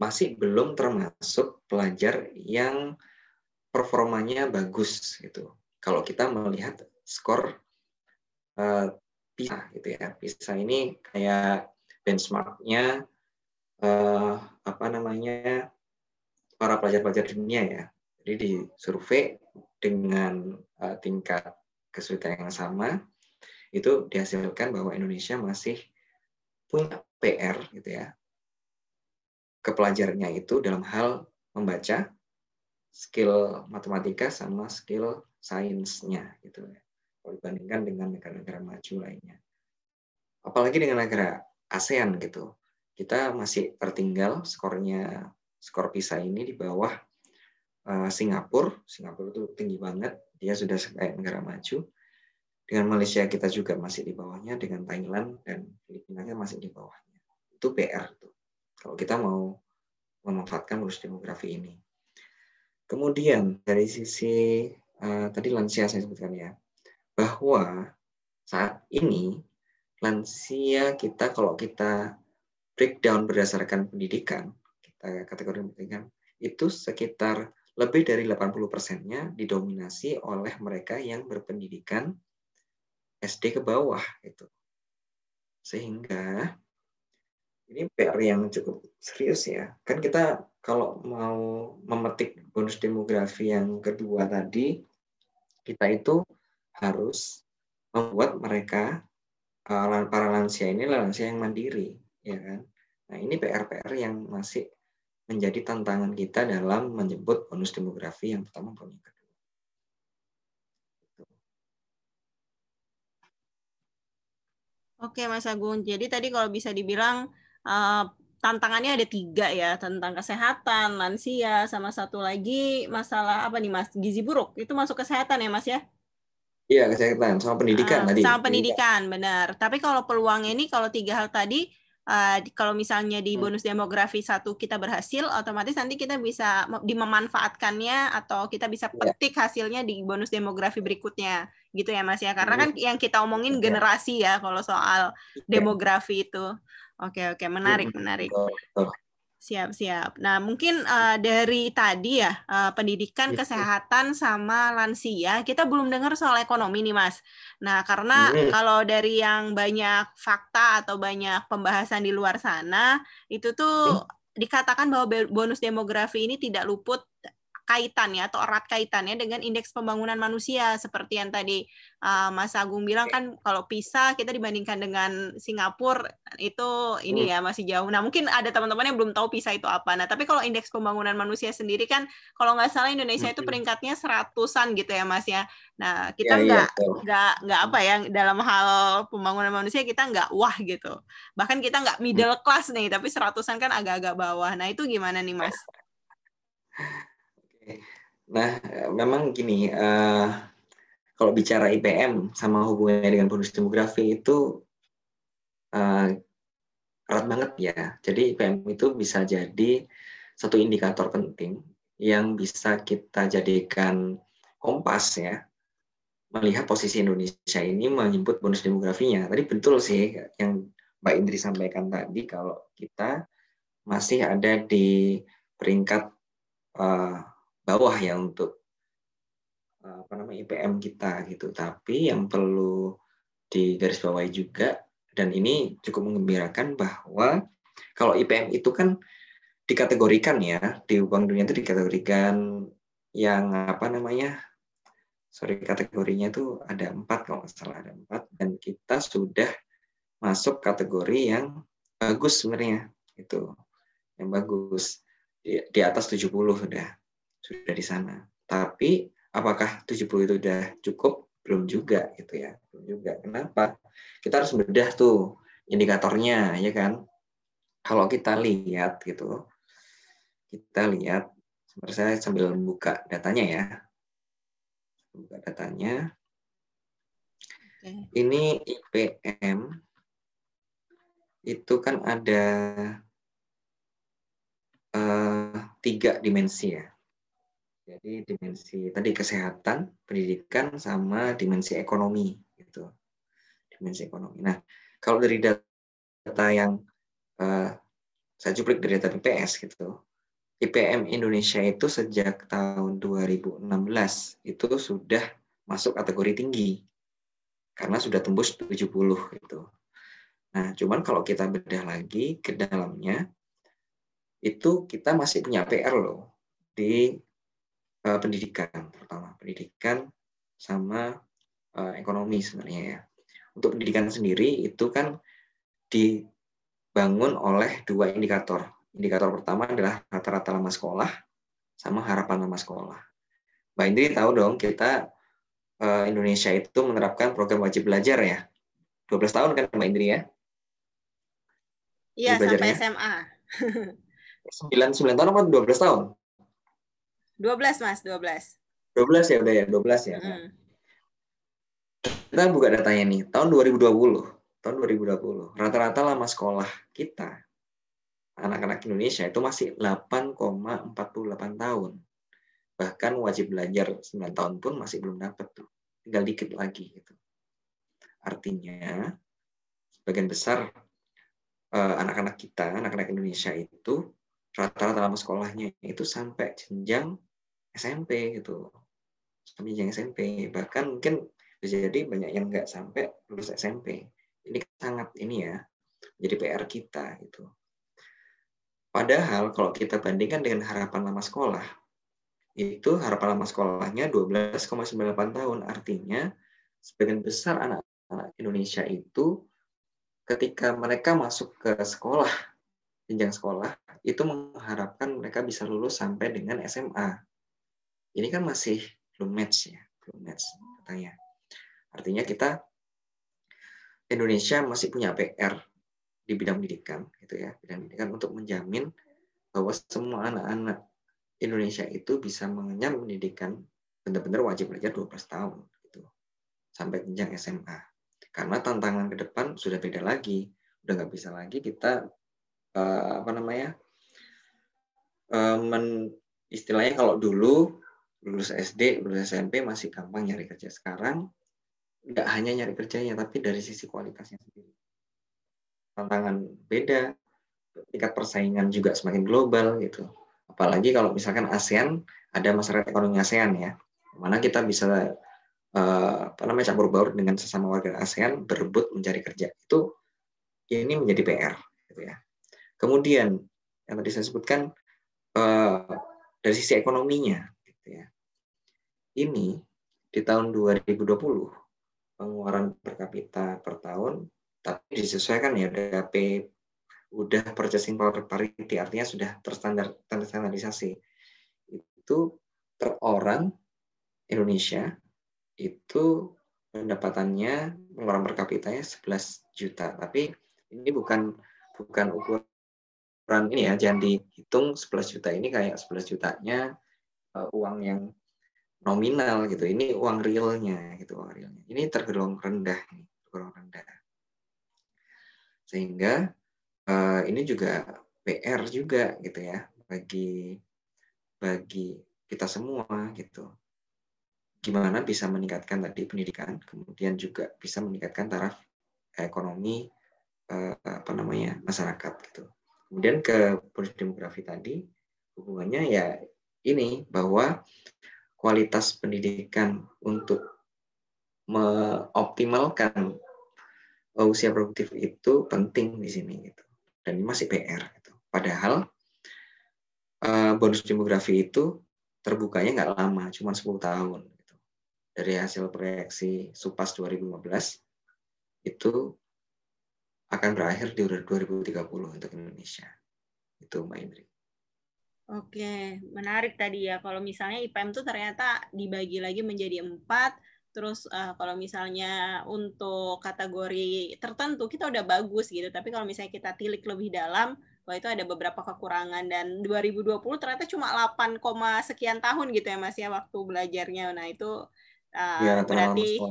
masih belum termasuk pelajar yang performanya bagus gitu. Kalau kita melihat skor uh, PISA gitu ya. PISA ini kayak benchmarknya uh, apa namanya para pelajar-pelajar dunia ya. Jadi di survei dengan uh, tingkat kesulitan yang sama itu dihasilkan bahwa Indonesia masih punya PR gitu ya kepelajarannya itu dalam hal membaca skill matematika sama skill sainsnya gitu ya. Kalau dibandingkan dengan negara-negara maju lainnya. Apalagi dengan negara ASEAN gitu. Kita masih tertinggal skornya skor PISA ini di bawah uh, Singapura. Singapura itu tinggi banget. Dia sudah kayak negara maju. Dengan Malaysia kita juga masih di bawahnya, dengan Thailand dan Filipina masih di bawahnya. Itu PR tuh. Kalau kita mau memanfaatkan bonus demografi ini. Kemudian dari sisi uh, tadi lansia saya sebutkan ya, bahwa saat ini lansia kita kalau kita breakdown berdasarkan pendidikan, kita kategori pendidikan, itu sekitar lebih dari 80 persennya didominasi oleh mereka yang berpendidikan SD ke bawah itu. Sehingga ini PR yang cukup serius ya. Kan kita kalau mau memetik bonus demografi yang kedua tadi, kita itu harus membuat mereka uh, para lansia ini lansia yang mandiri, ya kan? Nah ini PR-PR yang masih menjadi tantangan kita dalam menyebut bonus demografi yang pertama maupun yang kedua. Oke Mas Agung, jadi tadi kalau bisa dibilang uh, tantangannya ada tiga ya tentang kesehatan lansia sama satu lagi masalah apa nih mas? Gizi buruk. Itu masuk kesehatan ya mas ya? Iya kesehatan. Sama pendidikan uh, tadi. sama pendidikan benar. Tapi kalau peluang ini kalau tiga hal tadi uh, kalau misalnya di hmm. bonus demografi satu kita berhasil otomatis nanti kita bisa dimemanfaatkannya atau kita bisa iya. petik hasilnya di bonus demografi berikutnya gitu ya mas ya karena kan yang kita omongin iya. generasi ya kalau soal iya. demografi itu Oke oke menarik hmm, menarik. Siap siap. Nah mungkin uh, dari tadi ya uh, pendidikan, iya, kesehatan sama lansia kita belum dengar soal ekonomi nih mas. Nah karena hmm. kalau dari yang banyak fakta atau banyak pembahasan di luar sana itu tuh hmm. dikatakan bahwa bonus demografi ini tidak luput kaitannya atau erat kaitannya dengan indeks pembangunan manusia seperti yang tadi uh, Mas Agung bilang kan kalau PISA kita dibandingkan dengan Singapura itu ini hmm. ya masih jauh. Nah mungkin ada teman-teman yang belum tahu PISA itu apa. Nah tapi kalau indeks pembangunan manusia sendiri kan kalau nggak salah Indonesia itu hmm. peringkatnya seratusan gitu ya Mas ya. Nah kita ya, nggak ya, nggak nggak apa ya dalam hal pembangunan manusia kita nggak wah gitu. Bahkan kita nggak middle class nih tapi seratusan kan agak-agak bawah. Nah itu gimana nih Mas? Nah, memang gini, uh, kalau bicara IPM sama hubungannya dengan bonus demografi itu uh, erat banget ya. Jadi IPM itu bisa jadi satu indikator penting yang bisa kita jadikan kompas ya melihat posisi Indonesia ini menyebut bonus demografinya. Tadi betul sih yang Mbak Indri sampaikan tadi kalau kita masih ada di peringkat uh, bawah ya untuk eh, apa namanya IPM kita gitu. Tapi yang perlu digarisbawahi juga dan ini cukup mengembirakan bahwa kalau IPM itu kan dikategorikan ya di uang dunia itu dikategorikan yang apa namanya sorry kategorinya itu ada empat kalau nggak salah ada empat. Dan kita sudah masuk kategori yang bagus sebenarnya itu yang bagus. Di, di atas 70 sudah sudah di sana. Tapi apakah 70 itu sudah cukup? Belum juga gitu ya. Belum juga. Kenapa? Kita harus bedah tuh indikatornya ya kan. Kalau kita lihat gitu. Kita lihat sebenarnya saya sambil buka datanya ya. Buka datanya. Ini IPM itu kan ada uh, tiga dimensi ya. Jadi dimensi tadi kesehatan, pendidikan, sama dimensi ekonomi gitu. Dimensi ekonomi. Nah, kalau dari data yang uh, saya cuplik dari data BPS gitu, IPM Indonesia itu sejak tahun 2016 itu sudah masuk kategori tinggi karena sudah tembus 70 gitu. Nah, cuman kalau kita bedah lagi ke dalamnya itu kita masih punya PR loh di uh, pendidikan pertama pendidikan sama uh, ekonomi sebenarnya ya. Untuk pendidikan sendiri itu kan dibangun oleh dua indikator. Indikator pertama adalah rata-rata lama sekolah sama harapan lama sekolah. Mbak Indri tahu dong kita uh, Indonesia itu menerapkan program wajib belajar ya? 12 tahun kan Mbak Indri ya? Iya sampai SMA. 9, 9 tahun apa 12 tahun? 12 Mas, 12. 12 ya udah ya, 12 ya. Hmm. Kita buka datanya nih, tahun 2020. Tahun 2020, rata-rata lama sekolah kita anak-anak Indonesia itu masih 8,48 tahun. Bahkan wajib belajar 9 tahun pun masih belum dapat tuh. Tinggal dikit lagi gitu. Artinya sebagian besar eh, anak-anak kita, anak-anak Indonesia itu rata-rata lama sekolahnya itu sampai jenjang SMP gitu. Yang SMP bahkan mungkin bisa jadi banyak yang nggak sampai lulus SMP ini sangat ini ya jadi PR kita itu padahal kalau kita bandingkan dengan harapan lama sekolah itu harapan lama sekolahnya 12,98 tahun. Artinya sebagian besar anak-anak Indonesia itu ketika mereka masuk ke sekolah, jenjang sekolah, itu mengharapkan mereka bisa lulus sampai dengan SMA. Ini kan masih belum match ya, belum match katanya. Artinya kita Indonesia masih punya PR di bidang pendidikan, gitu ya, bidang pendidikan untuk menjamin bahwa semua anak-anak Indonesia itu bisa mengenyam pendidikan benar-benar wajib belajar 12 tahun gitu. Sampai jenjang SMA karena tantangan ke depan sudah beda lagi. Udah nggak bisa lagi kita uh, apa namanya uh, men, istilahnya kalau dulu lulus SD lulus SMP masih gampang nyari kerja sekarang nggak hanya nyari kerjanya tapi dari sisi kualitasnya sendiri tantangan beda tingkat persaingan juga semakin global gitu Apalagi kalau misalkan ASEAN ada masyarakat ekonomi ASEAN ya, mana kita bisa uh, apa namanya campur baur dengan sesama warga ASEAN berebut mencari kerja itu ini menjadi PR gitu ya. Kemudian yang tadi saya sebutkan uh, dari sisi ekonominya. Ini di tahun 2020 pengeluaran per kapita per tahun tapi disesuaikan ya DAP udah purchasing power parity artinya sudah terstandar terstandarisasi. Itu per orang Indonesia itu pendapatannya pengeluaran per kapitanya 11 juta. Tapi ini bukan bukan ukuran ini ya jangan dihitung 11 juta ini kayak 11 jutanya uh, uang yang nominal gitu ini uang realnya gitu uang realnya ini tergolong rendah tergolong rendah sehingga uh, ini juga PR juga gitu ya bagi bagi kita semua gitu. Gimana bisa meningkatkan tadi pendidikan, kemudian juga bisa meningkatkan taraf ekonomi uh, apa namanya masyarakat gitu. Kemudian ke bonus demografi tadi hubungannya ya ini bahwa kualitas pendidikan untuk mengoptimalkan usia produktif itu penting di sini gitu dan ini masih PR. Gitu. Padahal uh, bonus demografi itu terbukanya nggak lama, cuma 10 tahun. Gitu. Dari hasil proyeksi SUPAS 2015 itu akan berakhir di 2030 untuk Indonesia. Itu Mbak Indri. Oke, menarik tadi ya. Kalau misalnya IPM itu ternyata dibagi lagi menjadi empat, Terus uh, kalau misalnya untuk kategori tertentu kita udah bagus gitu, tapi kalau misalnya kita tilik lebih dalam, wah itu ada beberapa kekurangan dan 2020 ternyata cuma 8, sekian tahun gitu ya Mas ya waktu belajarnya. Nah, itu uh, ya, berarti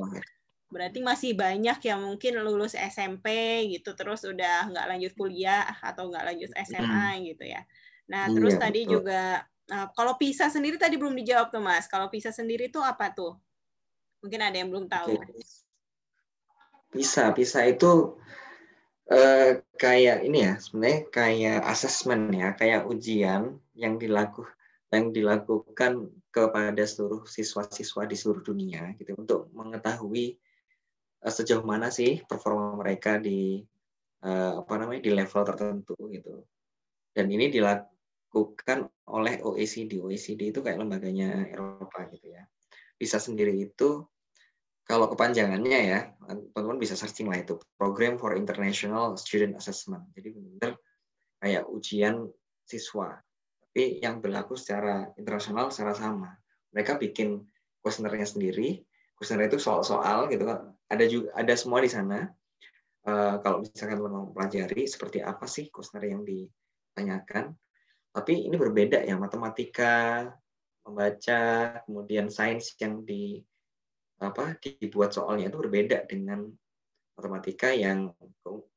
berarti masih banyak yang mungkin lulus SMP gitu terus udah nggak lanjut kuliah atau nggak lanjut SMA gitu ya. Nah, terus iya, tadi betul. juga uh, kalau PISA sendiri tadi belum dijawab tuh Mas. Kalau PISA sendiri itu apa tuh? Mungkin ada yang belum tahu. Okay. Bisa, bisa itu uh, kayak ini ya, sebenarnya kayak asesmen ya, kayak ujian yang dilakukan yang dilakukan kepada seluruh siswa-siswa di seluruh dunia gitu untuk mengetahui uh, sejauh mana sih performa mereka di uh, apa namanya di level tertentu gitu. Dan ini dilakukan oleh OECD. OECD itu kayak lembaganya Eropa gitu ya. Bisa sendiri itu kalau kepanjangannya ya teman-teman bisa searching lah itu Program for International Student Assessment. Jadi benar kayak ujian siswa. Tapi yang berlaku secara internasional secara sama. Mereka bikin kuesionernya sendiri. Kuesioner itu soal-soal gitu. Ada juga ada semua di sana. Uh, kalau misalkan teman-teman pelajari seperti apa sih kuesioner yang ditanyakan tapi ini berbeda ya matematika membaca, kemudian sains yang di apa dibuat soalnya itu berbeda dengan matematika yang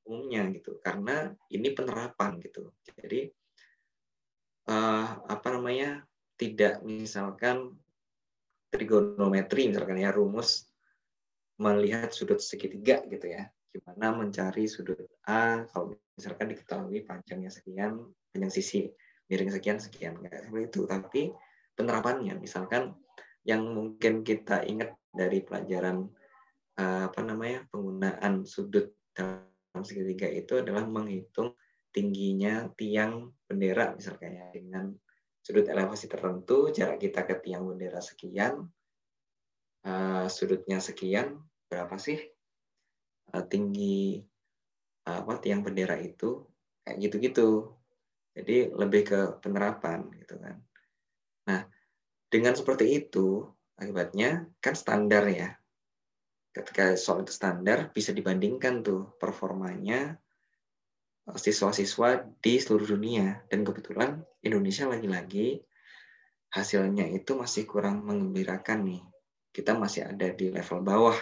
umumnya gitu. Karena ini penerapan gitu. Jadi uh, apa namanya tidak misalkan trigonometri misalkan ya rumus melihat sudut segitiga gitu ya. Gimana mencari sudut A kalau misalkan diketahui panjangnya sekian panjang sisi miring sekian sekian nggak seperti itu tapi penerapannya. Misalkan yang mungkin kita ingat dari pelajaran uh, apa namanya penggunaan sudut dalam segitiga itu adalah menghitung tingginya tiang bendera misalnya dengan sudut elevasi tertentu jarak kita ke tiang bendera sekian uh, sudutnya sekian berapa sih uh, tinggi apa tiang bendera itu kayak gitu-gitu. Jadi lebih ke penerapan gitu kan. Nah, dengan seperti itu akibatnya kan standar ya. Ketika soal itu standar bisa dibandingkan tuh performanya uh, siswa-siswa di seluruh dunia dan kebetulan Indonesia lagi-lagi hasilnya itu masih kurang mengembirakan nih. Kita masih ada di level bawah,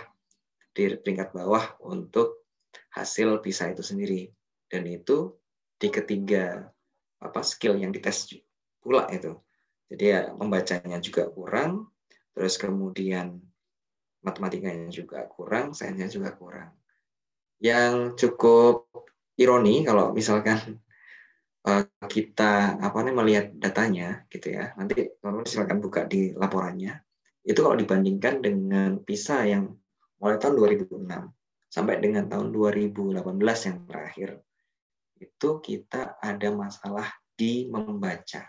di peringkat bawah untuk hasil PISA itu sendiri. Dan itu di ketiga apa skill yang dites pula itu. Jadi ya membacanya juga kurang, terus kemudian matematikanya juga kurang, sainsnya juga kurang. Yang cukup ironi kalau misalkan Eh, kita apa nih melihat datanya gitu ya nanti teman-teman silakan buka di laporannya itu kalau dibandingkan dengan PISA yang mulai tahun 2006 sampai dengan tahun 2018 yang terakhir itu kita ada masalah di membaca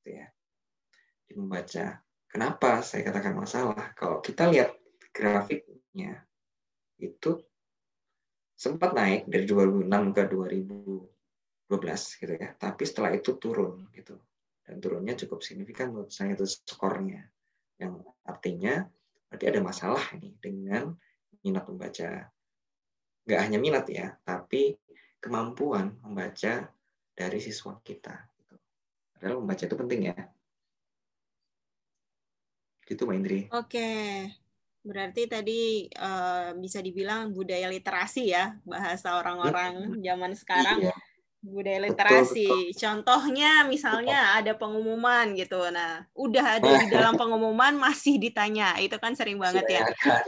gitu ya di membaca kenapa saya katakan masalah kalau kita lihat grafiknya itu sempat naik dari 2006 ke 2000 12 gitu ya. Tapi setelah itu turun gitu. Dan turunnya cukup signifikan menurut saya itu skornya. Yang artinya berarti ada masalah ini dengan minat membaca. Nggak hanya minat ya, tapi kemampuan membaca dari siswa kita. Gitu. Padahal membaca itu penting ya. Gitu Mbak Indri. Oke. Berarti tadi uh, bisa dibilang budaya literasi ya, bahasa orang-orang ya. zaman sekarang. Iya budaya literasi. Betul, betul. Contohnya misalnya ada pengumuman gitu. Nah, udah ada di dalam pengumuman masih ditanya. Itu kan sering banget ya.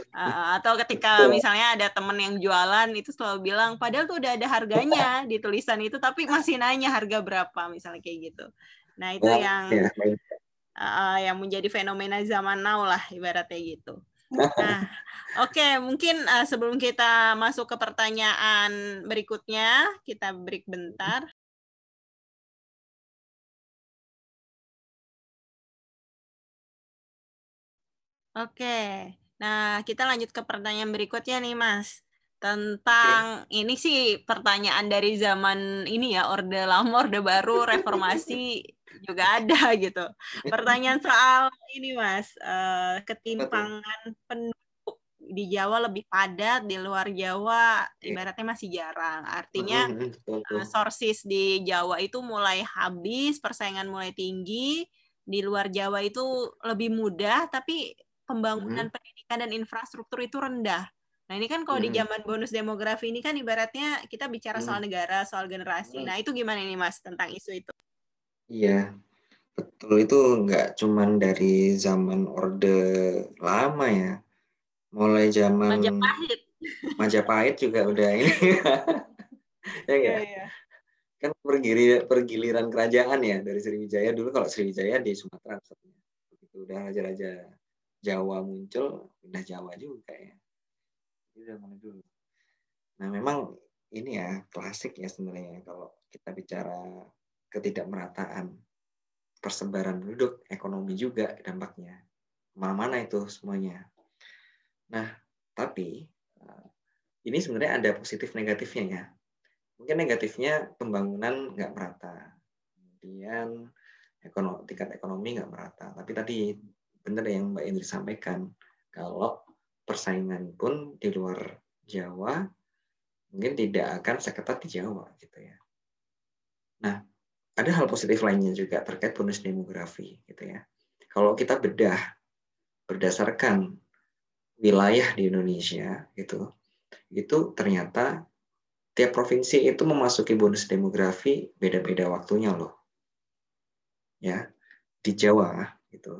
Uh, atau ketika betul. misalnya ada temen yang jualan itu selalu bilang padahal tuh udah ada harganya di tulisan itu tapi masih nanya harga berapa misalnya kayak gitu. Nah, itu ya, yang uh, yang menjadi fenomena zaman now lah ibaratnya gitu. Nah, oke, okay, mungkin uh, sebelum kita masuk ke pertanyaan berikutnya, kita break bentar. Oke, nah kita lanjut ke pertanyaan berikutnya nih, Mas. Tentang okay. ini sih pertanyaan dari zaman ini ya, Orde Lama, Orde Baru, Reformasi juga ada gitu. Pertanyaan soal ini Mas, uh, ketimpangan penduduk di Jawa lebih padat, di luar Jawa ibaratnya masih jarang. Artinya uh, sources di Jawa itu mulai habis, persaingan mulai tinggi, di luar Jawa itu lebih mudah, tapi pembangunan hmm. pendidikan dan infrastruktur itu rendah. Nah ini kan kalau hmm. di zaman bonus demografi ini kan ibaratnya kita bicara soal negara, soal generasi. Nah itu gimana ini Mas tentang isu itu? Iya, betul itu nggak cuman dari zaman Orde Lama ya, mulai zaman Majapahit. Majapahit juga udah ini. ya enggak? Iya, iya. Kan pergiliran, pergiliran kerajaan ya dari Sriwijaya dulu kalau Sriwijaya di Sumatera Begitu udah raja-raja Jawa muncul, udah Jawa juga ya. Itu zaman dulu. Nah memang ini ya klasik ya sebenarnya kalau kita bicara ketidakmerataan persebaran penduduk, ekonomi juga dampaknya. Mana-mana itu semuanya. Nah, tapi eh, ini sebenarnya ada positif negatifnya ya. Mungkin negatifnya pembangunan nggak merata. Kemudian ekonomi, tingkat ekonomi nggak merata. Tapi tadi benar yang Mbak Indri sampaikan, kalau persaingan pun di luar Jawa mungkin tidak akan seketat di Jawa gitu ya. Nah, ada hal positif lainnya juga terkait bonus demografi gitu ya. Kalau kita bedah berdasarkan wilayah di Indonesia itu itu ternyata tiap provinsi itu memasuki bonus demografi beda-beda waktunya loh. Ya. Di Jawa itu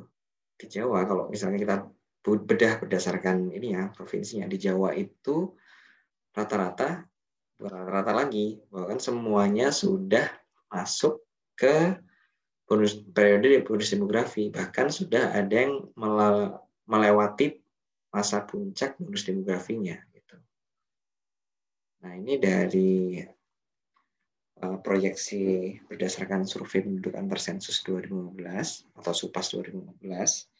di Jawa kalau misalnya kita bedah berdasarkan ini ya provinsinya di Jawa itu rata-rata rata-rata lagi bahkan semuanya sudah masuk ke bonus periode bonus demografi bahkan sudah ada yang melewati masa puncak bonus demografinya gitu. Nah ini dari uh, proyeksi berdasarkan survei penduduk antar sensus 2015 atau SUPAS 2015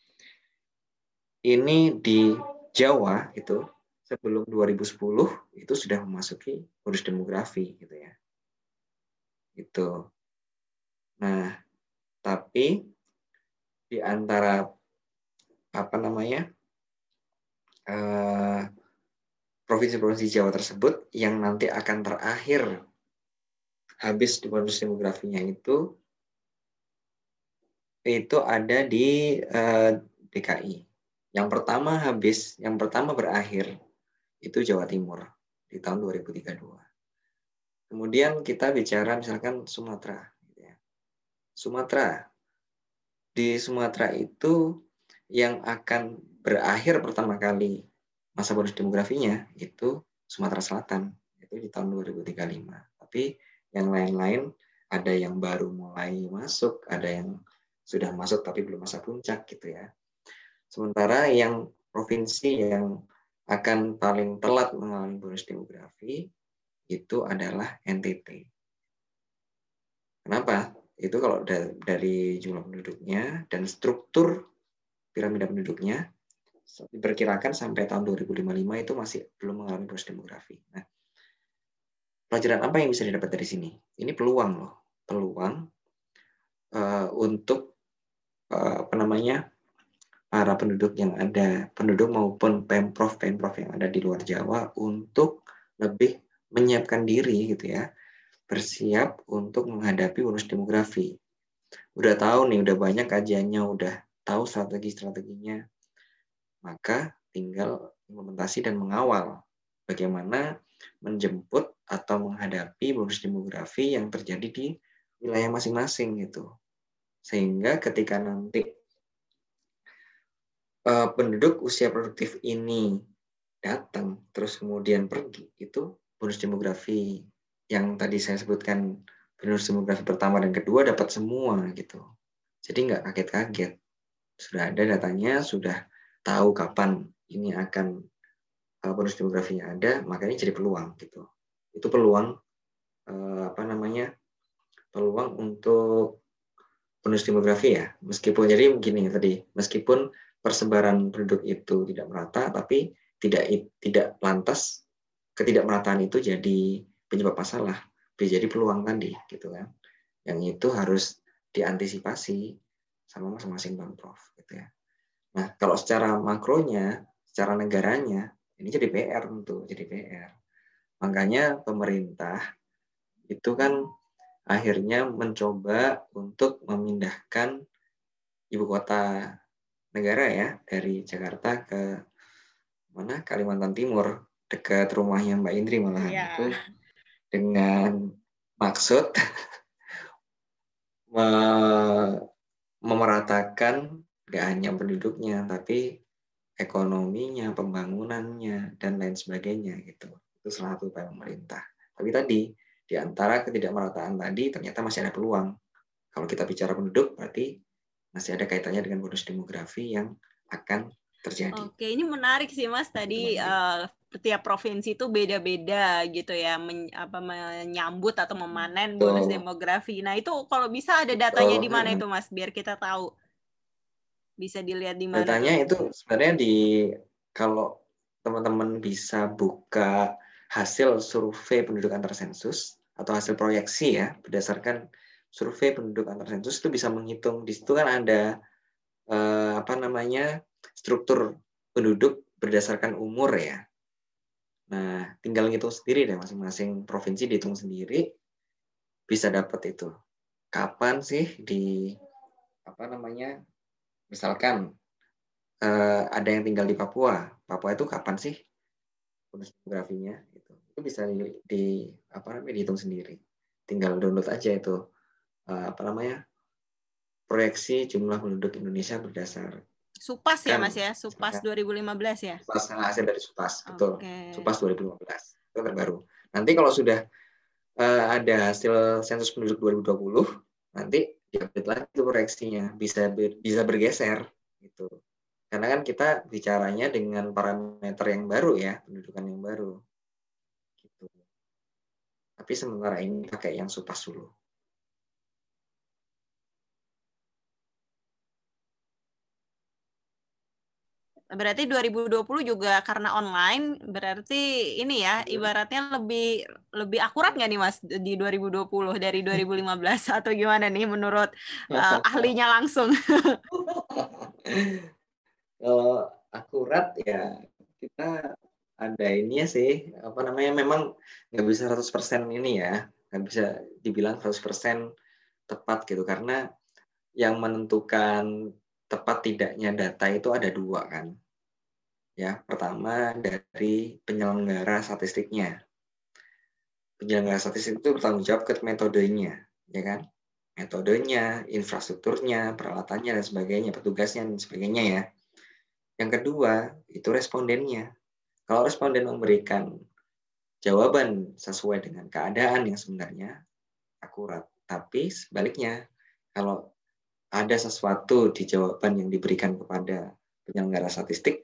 ini di Jawa itu sebelum 2010 itu sudah memasuki bonus demografi gitu ya. Itu. Nah, tapi di antara apa namanya eh, provinsi-provinsi Jawa tersebut yang nanti akan terakhir habis di bonus demografinya itu itu ada di eh, DKI. Yang pertama habis, yang pertama berakhir itu Jawa Timur di tahun 2032. Kemudian kita bicara misalkan Sumatera. Sumatera di Sumatera itu yang akan berakhir pertama kali masa bonus demografinya itu Sumatera Selatan itu di tahun 2035. Tapi yang lain-lain ada yang baru mulai masuk, ada yang sudah masuk tapi belum masa puncak gitu ya. Sementara yang provinsi yang akan paling telat mengalami bonus demografi itu adalah NTT. Kenapa? Itu kalau dari jumlah penduduknya dan struktur piramida penduduknya diperkirakan sampai tahun 2055 itu masih belum mengalami proses demografi. Nah, pelajaran apa yang bisa didapat dari sini? Ini peluang loh, peluang uh, untuk uh, apa namanya para penduduk yang ada, penduduk maupun pemprov pemprov yang ada di luar Jawa untuk lebih menyiapkan diri gitu ya bersiap untuk menghadapi bonus demografi. Udah tahu nih, udah banyak kajiannya, udah tahu strategi-strateginya. Maka tinggal implementasi dan mengawal bagaimana menjemput atau menghadapi bonus demografi yang terjadi di wilayah masing-masing gitu. Sehingga ketika nanti uh, penduduk usia produktif ini datang terus kemudian pergi itu bonus demografi yang tadi saya sebutkan bonus demografi pertama dan kedua dapat semua gitu. Jadi nggak kaget-kaget. Sudah ada datanya, sudah tahu kapan ini akan uh, bonus demografinya ada, makanya jadi peluang gitu. Itu peluang uh, apa namanya? peluang untuk bonus demografi ya. Meskipun jadi begini tadi, meskipun persebaran penduduk itu tidak merata, tapi tidak tidak lantas ketidakmerataan itu jadi penyebab masalah. Bisa jadi peluang tadi gitu kan. Yang itu harus diantisipasi sama masing-masing pemprov gitu ya. Nah kalau secara makronya secara negaranya ini jadi PR tentu jadi PR makanya pemerintah itu kan akhirnya mencoba untuk memindahkan ibu kota negara ya dari Jakarta ke mana? Kalimantan Timur dekat rumahnya Mbak Indri malahan. Ya. itu dengan maksud memeratakan gak hanya penduduknya tapi ekonominya, pembangunannya dan lain sebagainya gitu. Itu salah satu upaya pemerintah. Tapi tadi di antara ketidakmerataan tadi ternyata masih ada peluang. Kalau kita bicara penduduk berarti masih ada kaitannya dengan bonus demografi yang akan terjadi. Oke, ini menarik sih Mas tadi uh, setiap provinsi itu beda-beda gitu ya men, apa menyambut atau memanen bonus demografi. Nah, itu kalau bisa ada datanya di mana itu Mas biar kita tahu. Bisa dilihat di mana. Datanya itu sebenarnya di kalau teman-teman bisa buka hasil survei penduduk antar sensus atau hasil proyeksi ya berdasarkan survei penduduk antar sensus itu bisa menghitung di situ kan ada eh, apa namanya struktur penduduk berdasarkan umur ya. Nah, tinggal ngitung sendiri deh masing-masing provinsi dihitung sendiri bisa dapat itu. Kapan sih di apa namanya? Misalkan eh, ada yang tinggal di Papua. Papua itu kapan sih bonus demografinya itu. Itu bisa di, di apa namanya dihitung sendiri. Tinggal download aja itu eh, apa namanya? proyeksi jumlah penduduk Indonesia berdasar Supas ya kan, Mas ya, Supas 2015 ya. Supas hasil dari Supas, betul. Okay. Supas 2015 itu terbaru. Nanti kalau sudah uh, ada hasil sensus penduduk 2020, nanti diupdate lagi itu proyeksinya, bisa ber, bisa bergeser gitu. Karena kan kita bicaranya dengan parameter yang baru ya, pendudukan yang baru. Gitu. Tapi sementara ini pakai yang Supas dulu. Berarti 2020 juga karena online, berarti ini ya iya. ibaratnya lebih lebih akurat nggak nih Mas di 2020 dari 2015 atau gimana nih menurut uh, ahlinya langsung? Kalau akurat ya kita ada ini ya sih apa namanya memang nggak bisa 100% ini ya nggak bisa dibilang 100% tepat gitu karena yang menentukan tepat tidaknya data itu ada dua kan Ya, pertama dari penyelenggara statistiknya. Penyelenggara statistik itu bertanggung jawab ke metodenya, ya kan? Metodenya, infrastrukturnya, peralatannya dan sebagainya, petugasnya dan sebagainya ya. Yang kedua, itu respondennya. Kalau responden memberikan jawaban sesuai dengan keadaan yang sebenarnya akurat. Tapi sebaliknya, kalau ada sesuatu di jawaban yang diberikan kepada penyelenggara statistik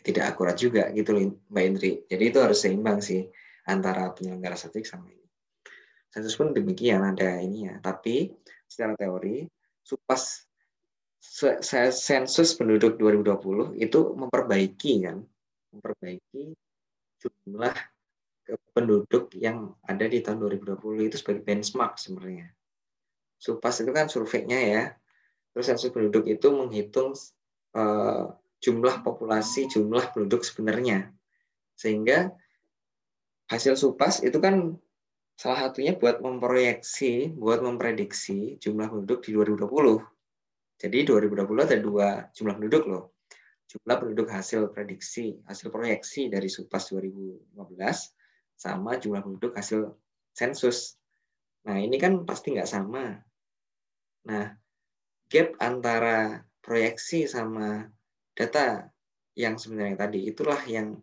tidak akurat juga gitu loh Mbak Indri. Jadi itu harus seimbang sih antara penyelenggara statistik sama ini. Sensus pun demikian ada ini ya. Tapi secara teori supas sensus penduduk 2020 itu memperbaiki kan, memperbaiki jumlah penduduk yang ada di tahun 2020 itu sebagai benchmark sebenarnya. Supas itu kan surveinya ya. Terus sensus penduduk itu menghitung uh, jumlah populasi, jumlah penduduk sebenarnya. Sehingga hasil SUPAS itu kan salah satunya buat memproyeksi, buat memprediksi jumlah penduduk di 2020. Jadi 2020 ada dua jumlah penduduk loh. Jumlah penduduk hasil prediksi, hasil proyeksi dari SUPAS 2015 sama jumlah penduduk hasil sensus. Nah ini kan pasti nggak sama. Nah gap antara proyeksi sama data yang sebenarnya tadi itulah yang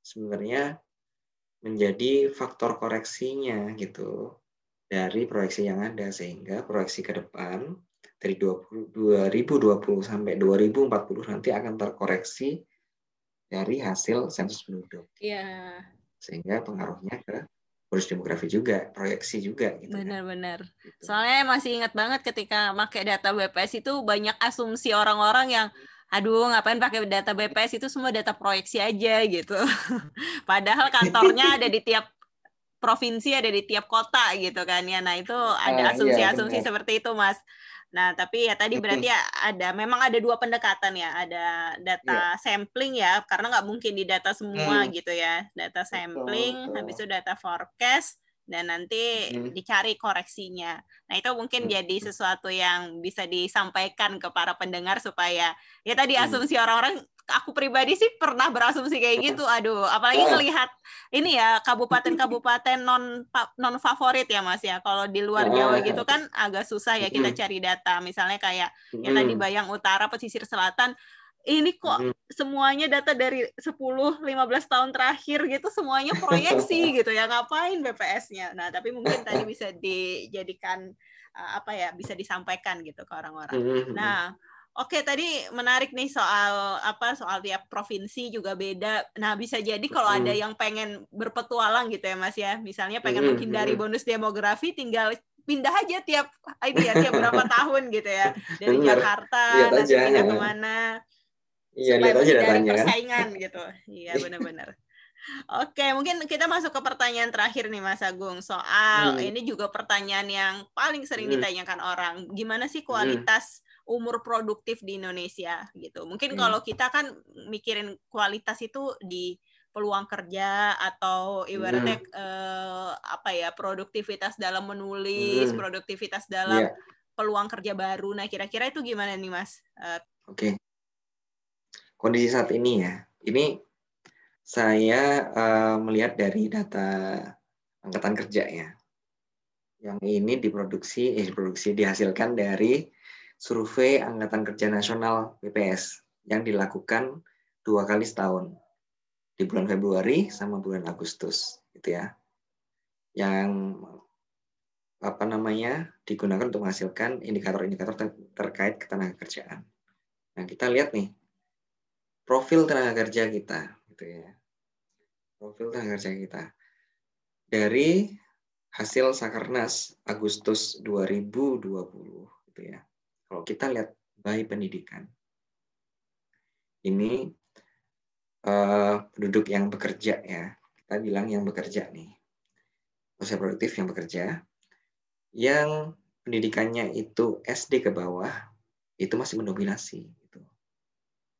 sebenarnya menjadi faktor koreksinya gitu dari proyeksi yang ada sehingga proyeksi ke depan dari 20, 2020 sampai 2040 nanti akan terkoreksi dari hasil sensus penduduk. Iya. Sehingga pengaruhnya ke bonus demografi juga, proyeksi juga gitu. Kan. Benar-benar. Gitu. Soalnya masih ingat banget ketika pakai data BPS itu banyak asumsi orang-orang yang aduh ngapain pakai data BPS itu semua data proyeksi aja gitu. Padahal kantornya ada di tiap provinsi, ada di tiap kota gitu kan ya. Nah itu ada ah, iya, asumsi-asumsi iya, seperti itu mas. Nah tapi ya tadi berarti ya ada memang ada dua pendekatan ya, ada data yeah. sampling ya, karena nggak mungkin di data semua hmm. gitu ya, data sampling, betul, betul. habis itu data forecast, dan nanti hmm. dicari koreksinya. Nah, itu mungkin hmm. jadi sesuatu yang bisa disampaikan ke para pendengar supaya ya tadi hmm. asumsi orang-orang aku pribadi sih pernah berasumsi kayak gitu. Aduh, apalagi ngelihat ini ya kabupaten-kabupaten non non favorit ya Mas ya. Kalau di luar Jawa gitu kan agak susah ya kita cari data. Misalnya kayak yang tadi Bayang Utara, pesisir selatan ini kok semuanya data dari 10 15 tahun terakhir gitu semuanya proyeksi gitu ya ngapain BPS-nya. Nah, tapi mungkin tadi bisa dijadikan uh, apa ya bisa disampaikan gitu ke orang-orang. Nah, oke tadi menarik nih soal apa soal tiap provinsi juga beda. Nah, bisa jadi kalau hmm. ada yang pengen berpetualang gitu ya Mas ya. Misalnya pengen menghindari bonus demografi tinggal pindah aja tiap ini ya tiap berapa tahun gitu ya dari Bener. Jakarta nanti pindah ke mana Iya, lihat aja datanya kan. persaingan gitu. Iya, benar-benar. Oke, mungkin kita masuk ke pertanyaan terakhir nih Mas Agung soal hmm. ini juga pertanyaan yang paling sering hmm. ditanyakan orang. Gimana sih hmm. kualitas hmm. Umur produktif di Indonesia gitu? Mungkin hmm. kalau kita kan mikirin kualitas itu di peluang kerja atau ibaratnya hmm. eh, apa ya produktivitas dalam menulis, hmm. produktivitas dalam yeah. peluang kerja baru. Nah, kira-kira itu gimana nih Mas? Uh, Oke. Okay kondisi saat ini ya, ini saya uh, melihat dari data angkatan kerja ya. Yang ini diproduksi, eh diproduksi dihasilkan dari survei angkatan kerja nasional BPS yang dilakukan dua kali setahun di bulan Februari sama bulan Agustus, gitu ya. Yang apa namanya digunakan untuk menghasilkan indikator-indikator ter terkait ketenaga kerjaan. Nah kita lihat nih profil tenaga kerja kita gitu ya profil tenaga kerja kita dari hasil Sakernas Agustus 2020 gitu ya kalau kita lihat by pendidikan ini uh, penduduk yang bekerja ya. Kita bilang yang bekerja nih. Usia produktif yang bekerja. Yang pendidikannya itu SD ke bawah, itu masih mendominasi. Gitu.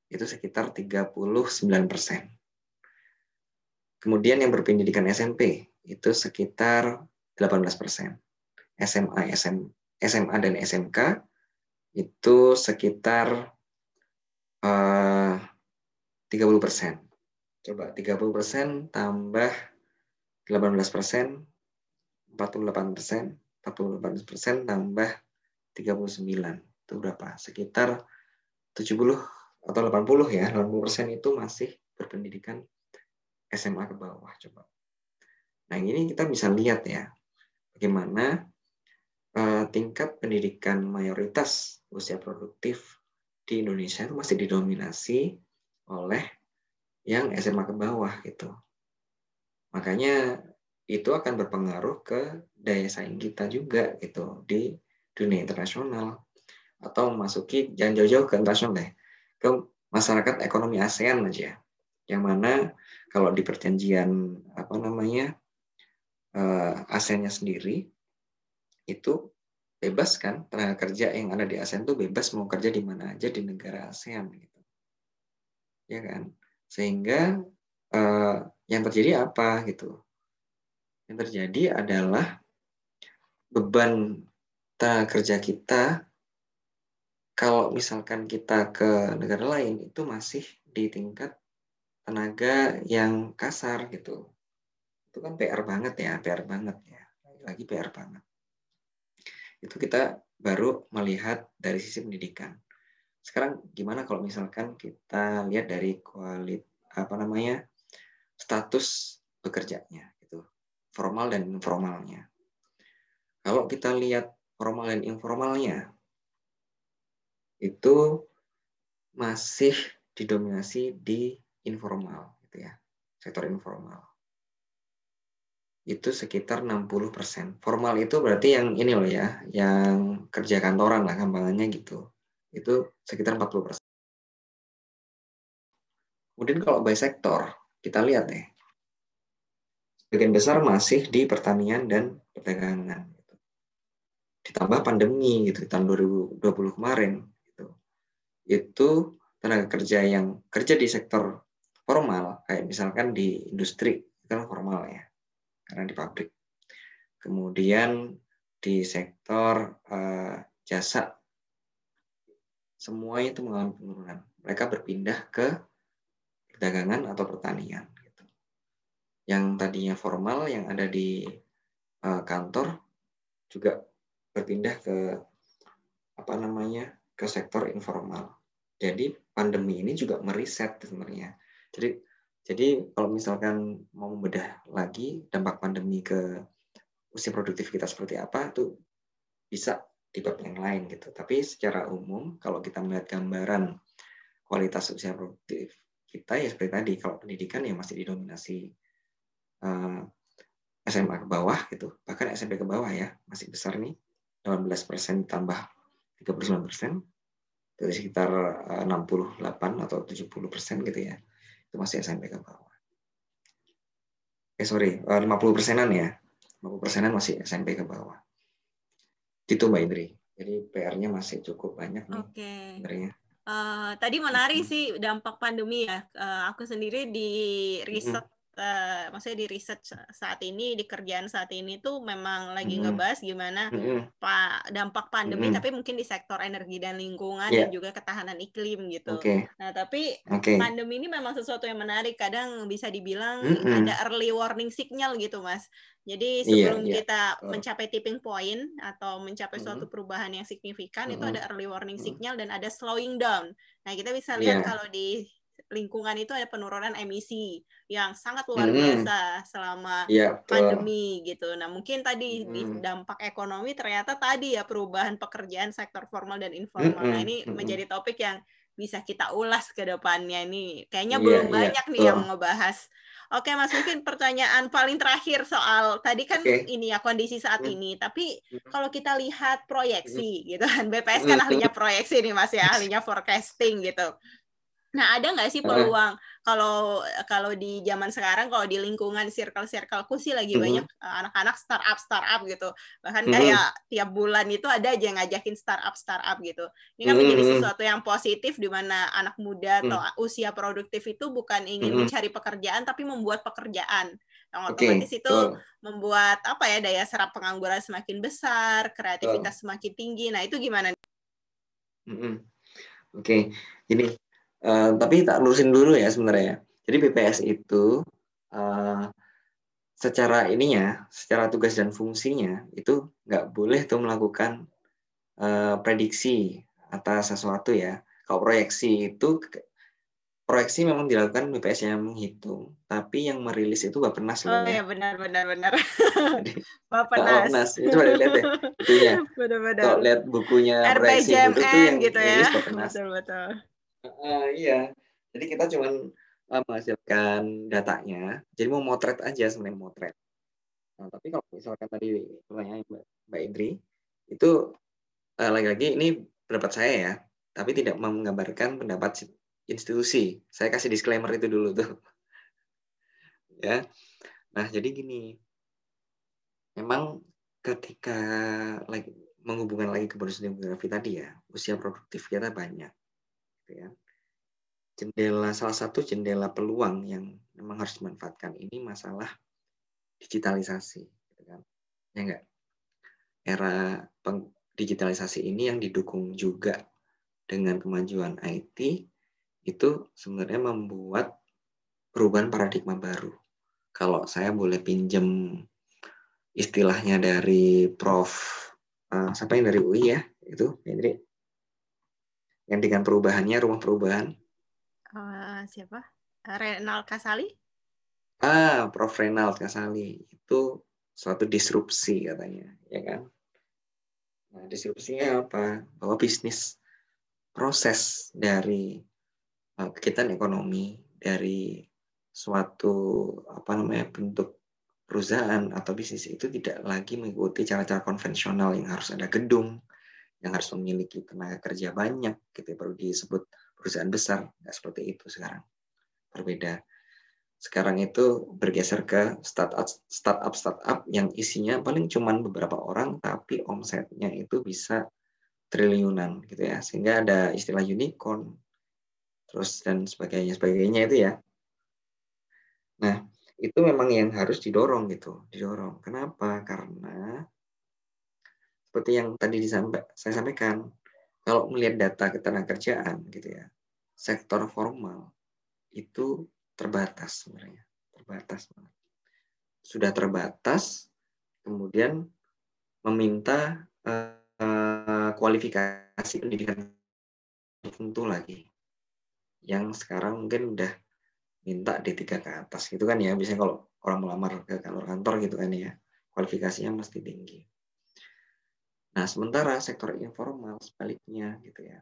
Itu sekitar 39 persen. Kemudian yang berpendidikan SMP, itu sekitar 18 persen. SMA, SM, SMA dan SMK itu sekitar uh, 30 persen. Coba 30 persen tambah 18 persen, 48 persen, 48 persen tambah 39. Itu berapa? Sekitar 70 atau 80 ya. 80 persen itu masih berpendidikan SMA ke bawah. Coba. Nah ini kita bisa lihat ya. Bagaimana tingkat pendidikan mayoritas usia produktif di Indonesia itu masih didominasi oleh yang SMA ke bawah gitu. Makanya itu akan berpengaruh ke daya saing kita juga gitu di dunia internasional atau memasuki jangan jauh-jauh ke internasional deh ke masyarakat ekonomi ASEAN aja yang mana kalau di perjanjian apa namanya uh, ASEAN-nya sendiri itu bebas kan tenaga kerja yang ada di ASEAN itu bebas mau kerja di mana aja di negara ASEAN gitu ya kan sehingga uh, yang terjadi apa gitu yang terjadi adalah beban tenaga kerja kita kalau misalkan kita ke negara lain itu masih di tingkat tenaga yang kasar gitu. Itu kan PR banget ya, PR banget ya. Lagi PR banget. Itu kita baru melihat dari sisi pendidikan. Sekarang gimana kalau misalkan kita lihat dari kualit apa namanya status bekerjanya gitu, formal dan informalnya. Kalau kita lihat formal dan informalnya, itu masih didominasi di informal gitu ya sektor informal itu sekitar 60%. Formal itu berarti yang ini loh ya, yang kerja kantoran lah gampangannya gitu. Itu sekitar 40%. Kemudian kalau by sektor, kita lihat deh. Sebagian besar masih di pertanian dan perdagangan. Gitu. Ditambah pandemi gitu, tahun 2020 kemarin. Gitu. Itu tenaga kerja yang kerja di sektor formal, kayak misalkan di industri, itu kan formal ya, karena di pabrik. Kemudian di sektor uh, jasa, semuanya itu mengalami penurunan. Mereka berpindah ke perdagangan atau pertanian. Gitu. Yang tadinya formal, yang ada di uh, kantor, juga berpindah ke apa namanya ke sektor informal. Jadi pandemi ini juga meriset sebenarnya jadi jadi kalau misalkan mau membedah lagi dampak pandemi ke usia produktif kita seperti apa itu bisa di bab yang lain gitu. Tapi secara umum kalau kita melihat gambaran kualitas usia produktif kita ya seperti tadi kalau pendidikan ya masih didominasi uh, eh, SMA ke bawah gitu. Bahkan SMP ke bawah ya masih besar nih 18 persen tambah 39 persen. Dari sekitar 68 eh, atau 70 persen gitu ya itu masih SMP ke bawah. Eh sorry, 50 eh, persenan ya. 50 persenan masih SMP ke bawah. Itu Mbak Indri. Jadi PR-nya masih cukup banyak nih. Oke. Okay. Uh, tadi menarik sih dampak pandemi ya. Uh, aku sendiri di riset uh, maksudnya di riset saat ini di kerjaan saat ini tuh memang lagi mm-hmm. ngebahas gimana mm-hmm. pak dampak pandemi mm-hmm. tapi mungkin di sektor energi dan lingkungan yeah. dan juga ketahanan iklim gitu. Okay. Nah tapi okay. pandemi ini memang sesuatu yang menarik kadang bisa dibilang mm-hmm. ada early warning signal gitu mas. Jadi iya, sebelum yeah, yeah. kita oh. mencapai tipping point atau mencapai mm-hmm. suatu perubahan yang signifikan mm-hmm. itu ada early warning signal dan ada slowing down. Nah kita bisa lihat yeah. kalau di lingkungan itu ada penurunan emisi yang sangat luar hmm. biasa selama ya, pandemi gitu. Nah, mungkin tadi hmm. di dampak ekonomi ternyata tadi ya perubahan pekerjaan sektor formal dan informal. Hmm. Nah, ini hmm. menjadi topik yang bisa kita ulas ke depannya nih. Kayaknya yeah, belum yeah, banyak nih yang ngebahas. Oke, Mas, mungkin pertanyaan paling terakhir soal tadi kan okay. ini ya kondisi saat hmm. ini, tapi kalau kita lihat proyeksi gitu kan, BPS kan ahlinya proyeksi nih Mas ya, ahlinya forecasting gitu Nah, ada nggak sih peluang kalau kalau di zaman sekarang kalau di lingkungan circle-circleku sih lagi mm-hmm. banyak uh, anak-anak startup startup gitu. Bahkan mm-hmm. kayak tiap bulan itu ada aja yang ngajakin startup startup gitu. Ini kan mm-hmm. menjadi sesuatu yang positif di mana anak muda atau mm-hmm. usia produktif itu bukan ingin mm-hmm. mencari pekerjaan tapi membuat pekerjaan. Yang otomatis okay. itu oh. membuat apa ya daya serap pengangguran semakin besar, kreativitas semakin tinggi. Nah, itu gimana? Mm-hmm. Oke, okay. ini Uh, tapi tak lurusin dulu ya sebenarnya. Jadi BPS itu uh, secara ininya, secara tugas dan fungsinya itu nggak boleh tuh melakukan uh, prediksi atas sesuatu ya. Kalau proyeksi itu proyeksi memang dilakukan BPS yang menghitung, tapi yang merilis itu Bapenas loh. Oh ya benar benar benar. Bapenas. Bapenas itu ada lihat ya, itu ya. Benar benar. Kalau lihat bukunya proyeksi itu yang gitu ya. Bapenas. Betul betul. Uh, iya, jadi kita cuma uh, menghasilkan datanya. Jadi mau motret aja sebenarnya motret. Nah, tapi kalau misalkan tadi pertanyaan Mbak, Mbak Indri, itu uh, lagi-lagi ini pendapat saya ya, tapi tidak menggambarkan pendapat institusi. Saya kasih disclaimer itu dulu tuh. ya. Nah, jadi gini. Memang ketika lagi menghubungkan lagi ke bonus demografi tadi ya, usia produktif kita banyak gitu ya. Jendela salah satu jendela peluang yang memang harus dimanfaatkan ini masalah digitalisasi, gitu kan? Ya enggak? Era digitalisasi ini yang didukung juga dengan kemajuan IT itu sebenarnya membuat perubahan paradigma baru. Kalau saya boleh pinjam istilahnya dari Prof. Uh, siapa yang dari UI ya? Itu, Hendri yang dengan perubahannya rumah perubahan? Uh, siapa? Renal Kasali? Ah, Prof. Renal Kasali itu suatu disrupsi katanya, ya kan? Nah, disrupsinya apa? Bahwa bisnis proses dari uh, kegiatan ekonomi dari suatu apa namanya bentuk perusahaan atau bisnis itu tidak lagi mengikuti cara-cara konvensional yang harus ada gedung, yang harus memiliki tenaga kerja banyak gitu ya, baru disebut perusahaan besar nggak seperti itu sekarang. Berbeda. Sekarang itu bergeser ke startup startup startup yang isinya paling cuman beberapa orang tapi omsetnya itu bisa triliunan gitu ya. Sehingga ada istilah unicorn terus dan sebagainya sebagainya itu ya. Nah itu memang yang harus didorong gitu didorong. Kenapa? Karena seperti yang tadi disampa, saya sampaikan, kalau melihat data ketenagakerjaan gitu ya, sektor formal itu terbatas sebenarnya, terbatas banget. Sudah terbatas, kemudian meminta uh, kualifikasi pendidikan tertentu lagi, yang sekarang mungkin udah minta D3 ke atas gitu kan ya, biasanya kalau orang melamar ke kantor-kantor gitu kan ya, kualifikasinya mesti tinggi. Nah, sementara sektor informal sebaliknya gitu ya.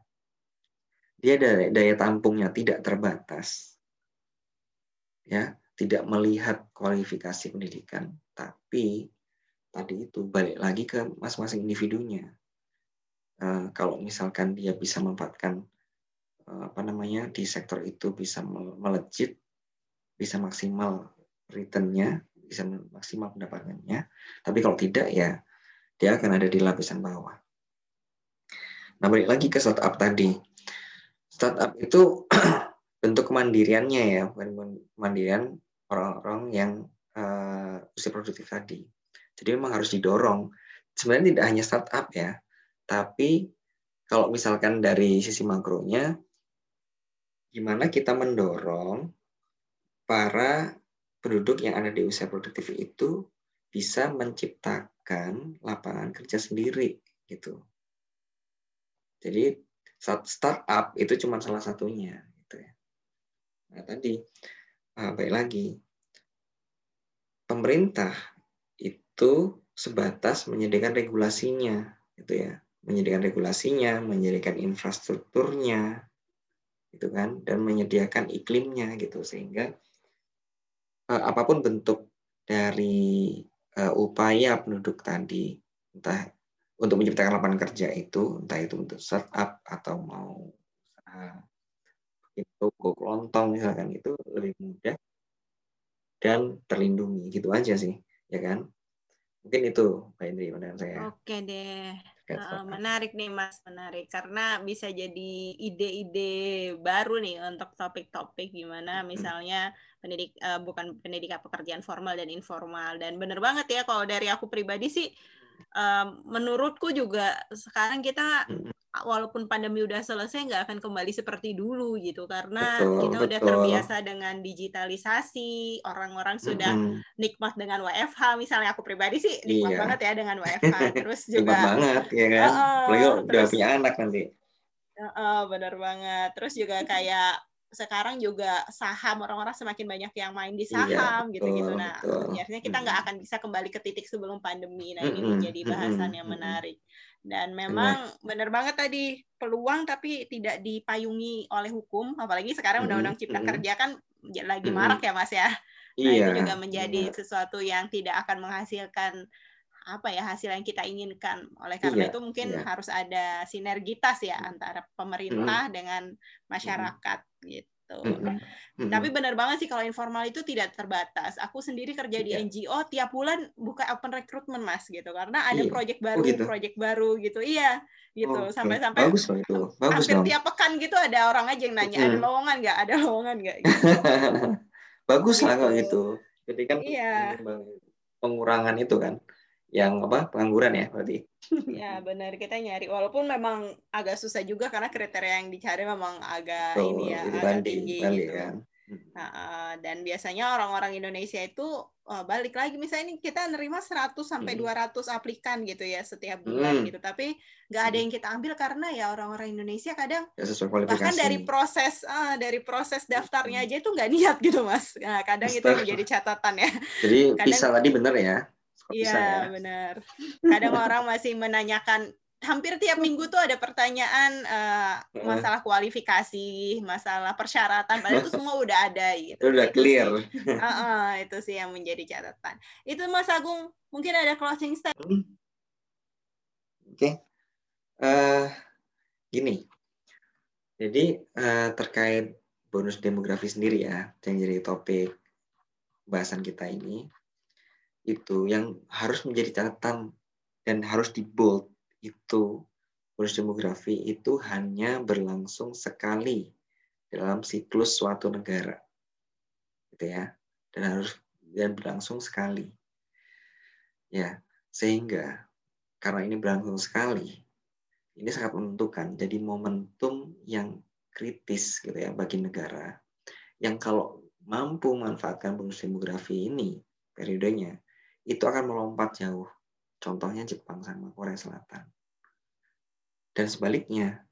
Dia daya, daya tampungnya tidak terbatas. Ya, tidak melihat kualifikasi pendidikan, tapi tadi itu balik lagi ke masing-masing individunya. Uh, kalau misalkan dia bisa memanfaatkan uh, apa namanya di sektor itu bisa melejit, bisa maksimal returnnya, bisa maksimal pendapatannya. Tapi kalau tidak ya dia akan ada di lapisan bawah. Nah, balik lagi ke startup tadi. Startup itu bentuk kemandiriannya ya, bukan kemandirian orang-orang yang uh, usia produktif tadi. Jadi memang harus didorong. Sebenarnya tidak hanya startup ya, tapi kalau misalkan dari sisi makronya, gimana kita mendorong para penduduk yang ada di usia produktif itu bisa menciptakan lapangan kerja sendiri gitu. Jadi startup itu cuma salah satunya gitu ya. Nah, tadi uh, baik lagi pemerintah itu sebatas menyediakan regulasinya gitu ya menyediakan regulasinya menyediakan infrastrukturnya gitu kan dan menyediakan iklimnya gitu sehingga uh, apa pun bentuk dari upaya penduduk tadi entah untuk menciptakan lapangan kerja itu entah itu untuk startup atau mau uh, toko kelontong misalkan itu lebih mudah dan terlindungi. Gitu aja sih ya kan? Mungkin itu Pak Indri pandangan saya. Oke deh Uh, menarik nih Mas, menarik. Karena bisa jadi ide-ide baru nih untuk topik-topik gimana misalnya pendidik uh, bukan pendidikan pekerjaan formal dan informal. Dan bener banget ya kalau dari aku pribadi sih um, menurutku juga sekarang kita walaupun pandemi udah selesai nggak akan kembali seperti dulu gitu. Karena betul, kita betul. udah terbiasa dengan digitalisasi orang-orang sudah mm -hmm. nikmat dengan WFH misalnya aku pribadi sih nikmat iya. banget ya dengan WFH terus juga nikmat banget ya kan? Uh, apalagi udah punya anak nanti. Uh, uh, benar banget. Terus juga kayak sekarang juga saham orang-orang semakin banyak yang main di iya, saham gitu-gitu. Nah, akhirnya kita nggak akan bisa kembali ke titik sebelum pandemi. Nah, ini menjadi bahasan yang menarik. Dan memang benar banget tadi peluang tapi tidak dipayungi oleh hukum, apalagi sekarang Undang-Undang Cipta Kerja kan lagi marak ya Mas ya. Nah, iya. itu juga menjadi sesuatu yang tidak akan menghasilkan apa ya hasil yang kita inginkan. Oleh karena iya, itu mungkin iya. harus ada sinergitas ya antara pemerintah hmm. dengan masyarakat gitu gitu. Mm -hmm. Tapi benar banget sih kalau informal itu tidak terbatas. Aku sendiri kerja di yeah. NGO tiap bulan buka open recruitment mas gitu karena ada yeah. oh, baru, oh, gitu. project baru gitu. Iya gitu sampai-sampai oh, okay. itu. Bagus hampir dong. tiap pekan gitu ada orang aja yang nanya mm ada lowongan nggak, ada lowongan nggak. Gitu. Bagus lah kalau gitu. gitu. Jadi kan iya. pengurangan itu kan yang apa pengangguran ya berarti. Ya benar kita nyari. Walaupun memang agak susah juga karena kriteria yang dicari memang agak oh, ini ya agak banding, tinggi banding, gitu. kan. Nah, dan biasanya orang-orang Indonesia itu uh, balik lagi. Misalnya ini kita nerima 100 sampai hmm. 200 aplikan gitu ya setiap bulan hmm. gitu. Tapi nggak ada yang kita ambil karena ya orang-orang Indonesia kadang ya, bahkan dari proses uh, dari proses daftarnya aja itu nggak niat gitu mas. Nah, kadang Mister. itu menjadi catatan ya. Jadi kadang, bisa tadi bener ya Iya ya. benar. Kadang orang masih menanyakan hampir tiap minggu tuh ada pertanyaan uh, masalah kualifikasi, masalah persyaratan, padahal itu semua udah ada gitu. Udah itu clear. Sih, uh, uh, itu sih yang menjadi catatan. Itu Mas Agung, mungkin ada closing statement. Hmm. Oke, okay. uh, eh, gini. Jadi uh, terkait bonus demografi sendiri ya, yang jadi topik bahasan kita ini itu yang harus menjadi catatan dan harus di bold. Itu bonus demografi itu hanya berlangsung sekali dalam siklus suatu negara. Gitu ya. Dan harus dan berlangsung sekali. Ya sehingga karena ini berlangsung sekali ini sangat menentukan. Jadi momentum yang kritis gitu ya bagi negara yang kalau mampu memanfaatkan bonus demografi ini periodenya itu akan melompat jauh. Contohnya Jepang sama Korea Selatan. Dan sebaliknya,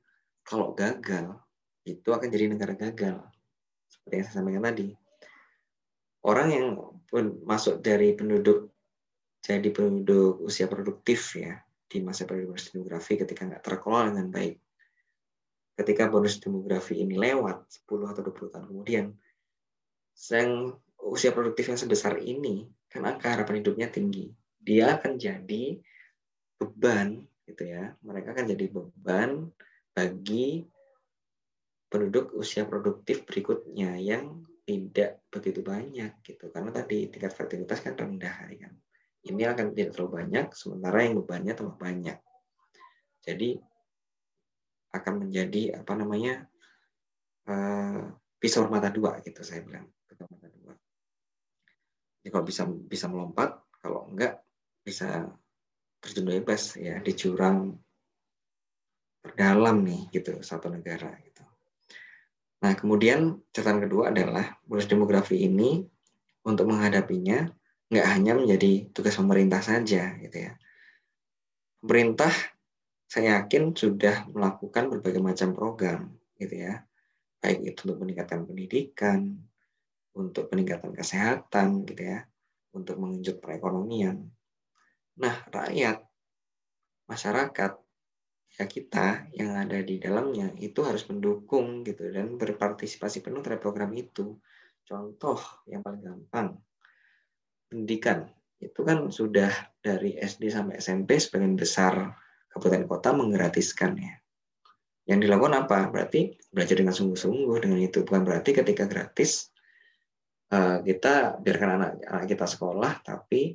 kalau gagal, itu akan jadi negara gagal. Seperti yang saya sampaikan tadi. Orang yang pun masuk dari penduduk jadi penduduk usia produktif ya di masa bonus demografi ketika nggak terkelola dengan baik. Ketika bonus demografi ini lewat 10 atau 20 tahun kemudian, yang usia produktif yang sebesar ini karena angka harapan hidupnya tinggi. Dia akan jadi beban gitu ya. Mereka akan jadi beban bagi penduduk usia produktif berikutnya yang tidak begitu banyak gitu. Karena tadi tingkat fertilitas kan rendah ya kan. Ini akan tidak terlalu banyak sementara yang bebannya tambah banyak. Jadi akan menjadi apa namanya uh, pisau mata dua gitu saya bilang pisau mata dua Ya, kalau bisa bisa melompat, kalau enggak bisa terjun bebas ya di jurang terdalam nih gitu satu negara gitu. Nah kemudian catatan kedua adalah bonus demografi ini untuk menghadapinya nggak hanya menjadi tugas pemerintah saja gitu ya. Pemerintah saya yakin sudah melakukan berbagai macam program gitu ya, baik itu untuk meningkatkan pendidikan, untuk peningkatan kesehatan gitu ya, untuk mengenjot perekonomian. Nah, rakyat, masyarakat, ya kita yang ada di dalamnya itu harus mendukung gitu dan berpartisipasi penuh terhadap program itu. Contoh yang paling gampang, pendidikan itu kan sudah dari SD sampai SMP sebagian besar kabupaten kota menggratiskan ya. Yang dilakukan apa? Berarti belajar dengan sungguh-sungguh dengan itu. Bukan berarti ketika gratis kita biarkan anak-anak kita sekolah, tapi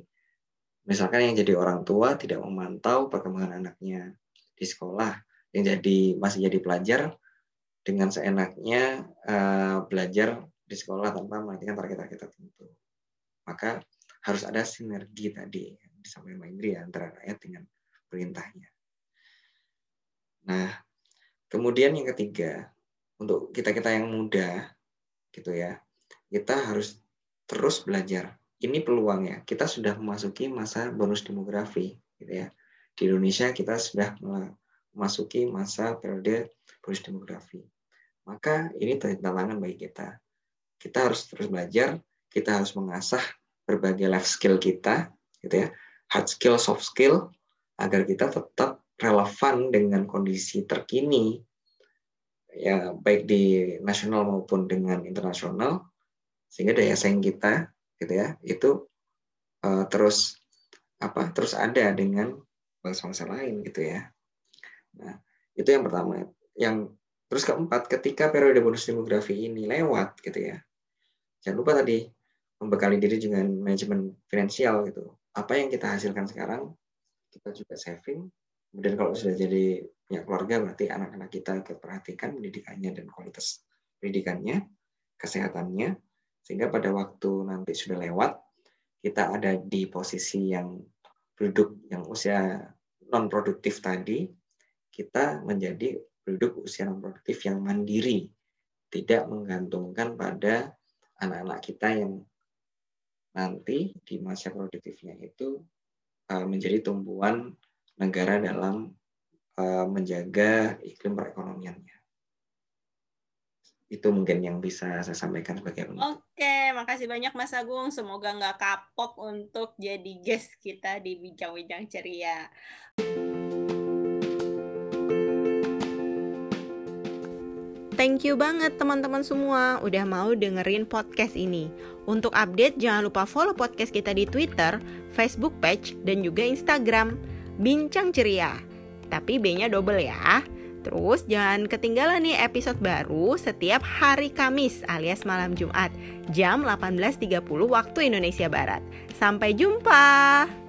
misalkan yang jadi orang tua tidak memantau perkembangan anaknya di sekolah, yang jadi masih jadi pelajar dengan seenaknya uh, belajar di sekolah tanpa memperhatikan target-target tertentu. Maka harus ada sinergi tadi yang disampaikan Mbak Indri antara rakyat dengan perintahnya. Nah, kemudian yang ketiga, untuk kita-kita yang muda, gitu ya, kita harus terus belajar. Ini peluangnya. Kita sudah memasuki masa bonus demografi, gitu ya. Di Indonesia kita sudah memasuki masa periode bonus demografi. Maka ini tantangan bagi kita. Kita harus terus belajar, kita harus mengasah berbagai life skill kita, gitu ya, hard skill, soft skill, agar kita tetap relevan dengan kondisi terkini ya baik di nasional maupun dengan internasional sehingga daya saing kita gitu ya itu uh, terus apa terus ada dengan bangsa-bangsa lain gitu ya. Nah itu yang pertama. Yang terus keempat ketika periode bonus demografi ini lewat gitu ya. Jangan lupa tadi membekali diri dengan manajemen finansial gitu. Apa yang kita hasilkan sekarang kita juga saving. Kemudian kalau sudah jadi punya keluarga berarti anak-anak kita perhatikan pendidikannya dan kualitas pendidikannya, kesehatannya, sehingga pada waktu nanti sudah lewat kita ada di posisi yang duduk yang usia non produktif tadi, kita menjadi penduduk usia non produktif yang mandiri, tidak menggantungkan pada anak-anak kita yang nanti di masa produktifnya itu eh, menjadi tumbuhan negara dalam uh, menjaga iklim perekonomiannya. Itu mungkin yang bisa saya sampaikan sebagai penutup. Oke, makasih banyak Mas Agung. Semoga nggak kapok untuk jadi guest kita di Bincang-Bincang Ceria. Thank you banget teman-teman semua udah mau dengerin podcast ini. Untuk update jangan lupa follow podcast kita di Twitter, Facebook page, dan juga Instagram. Bincang Ceria. Tapi B-nya double ya. Terus jangan ketinggalan nih episode baru setiap hari Kamis alias malam Jumat jam 18.30 waktu Indonesia Barat. Sampai jumpa.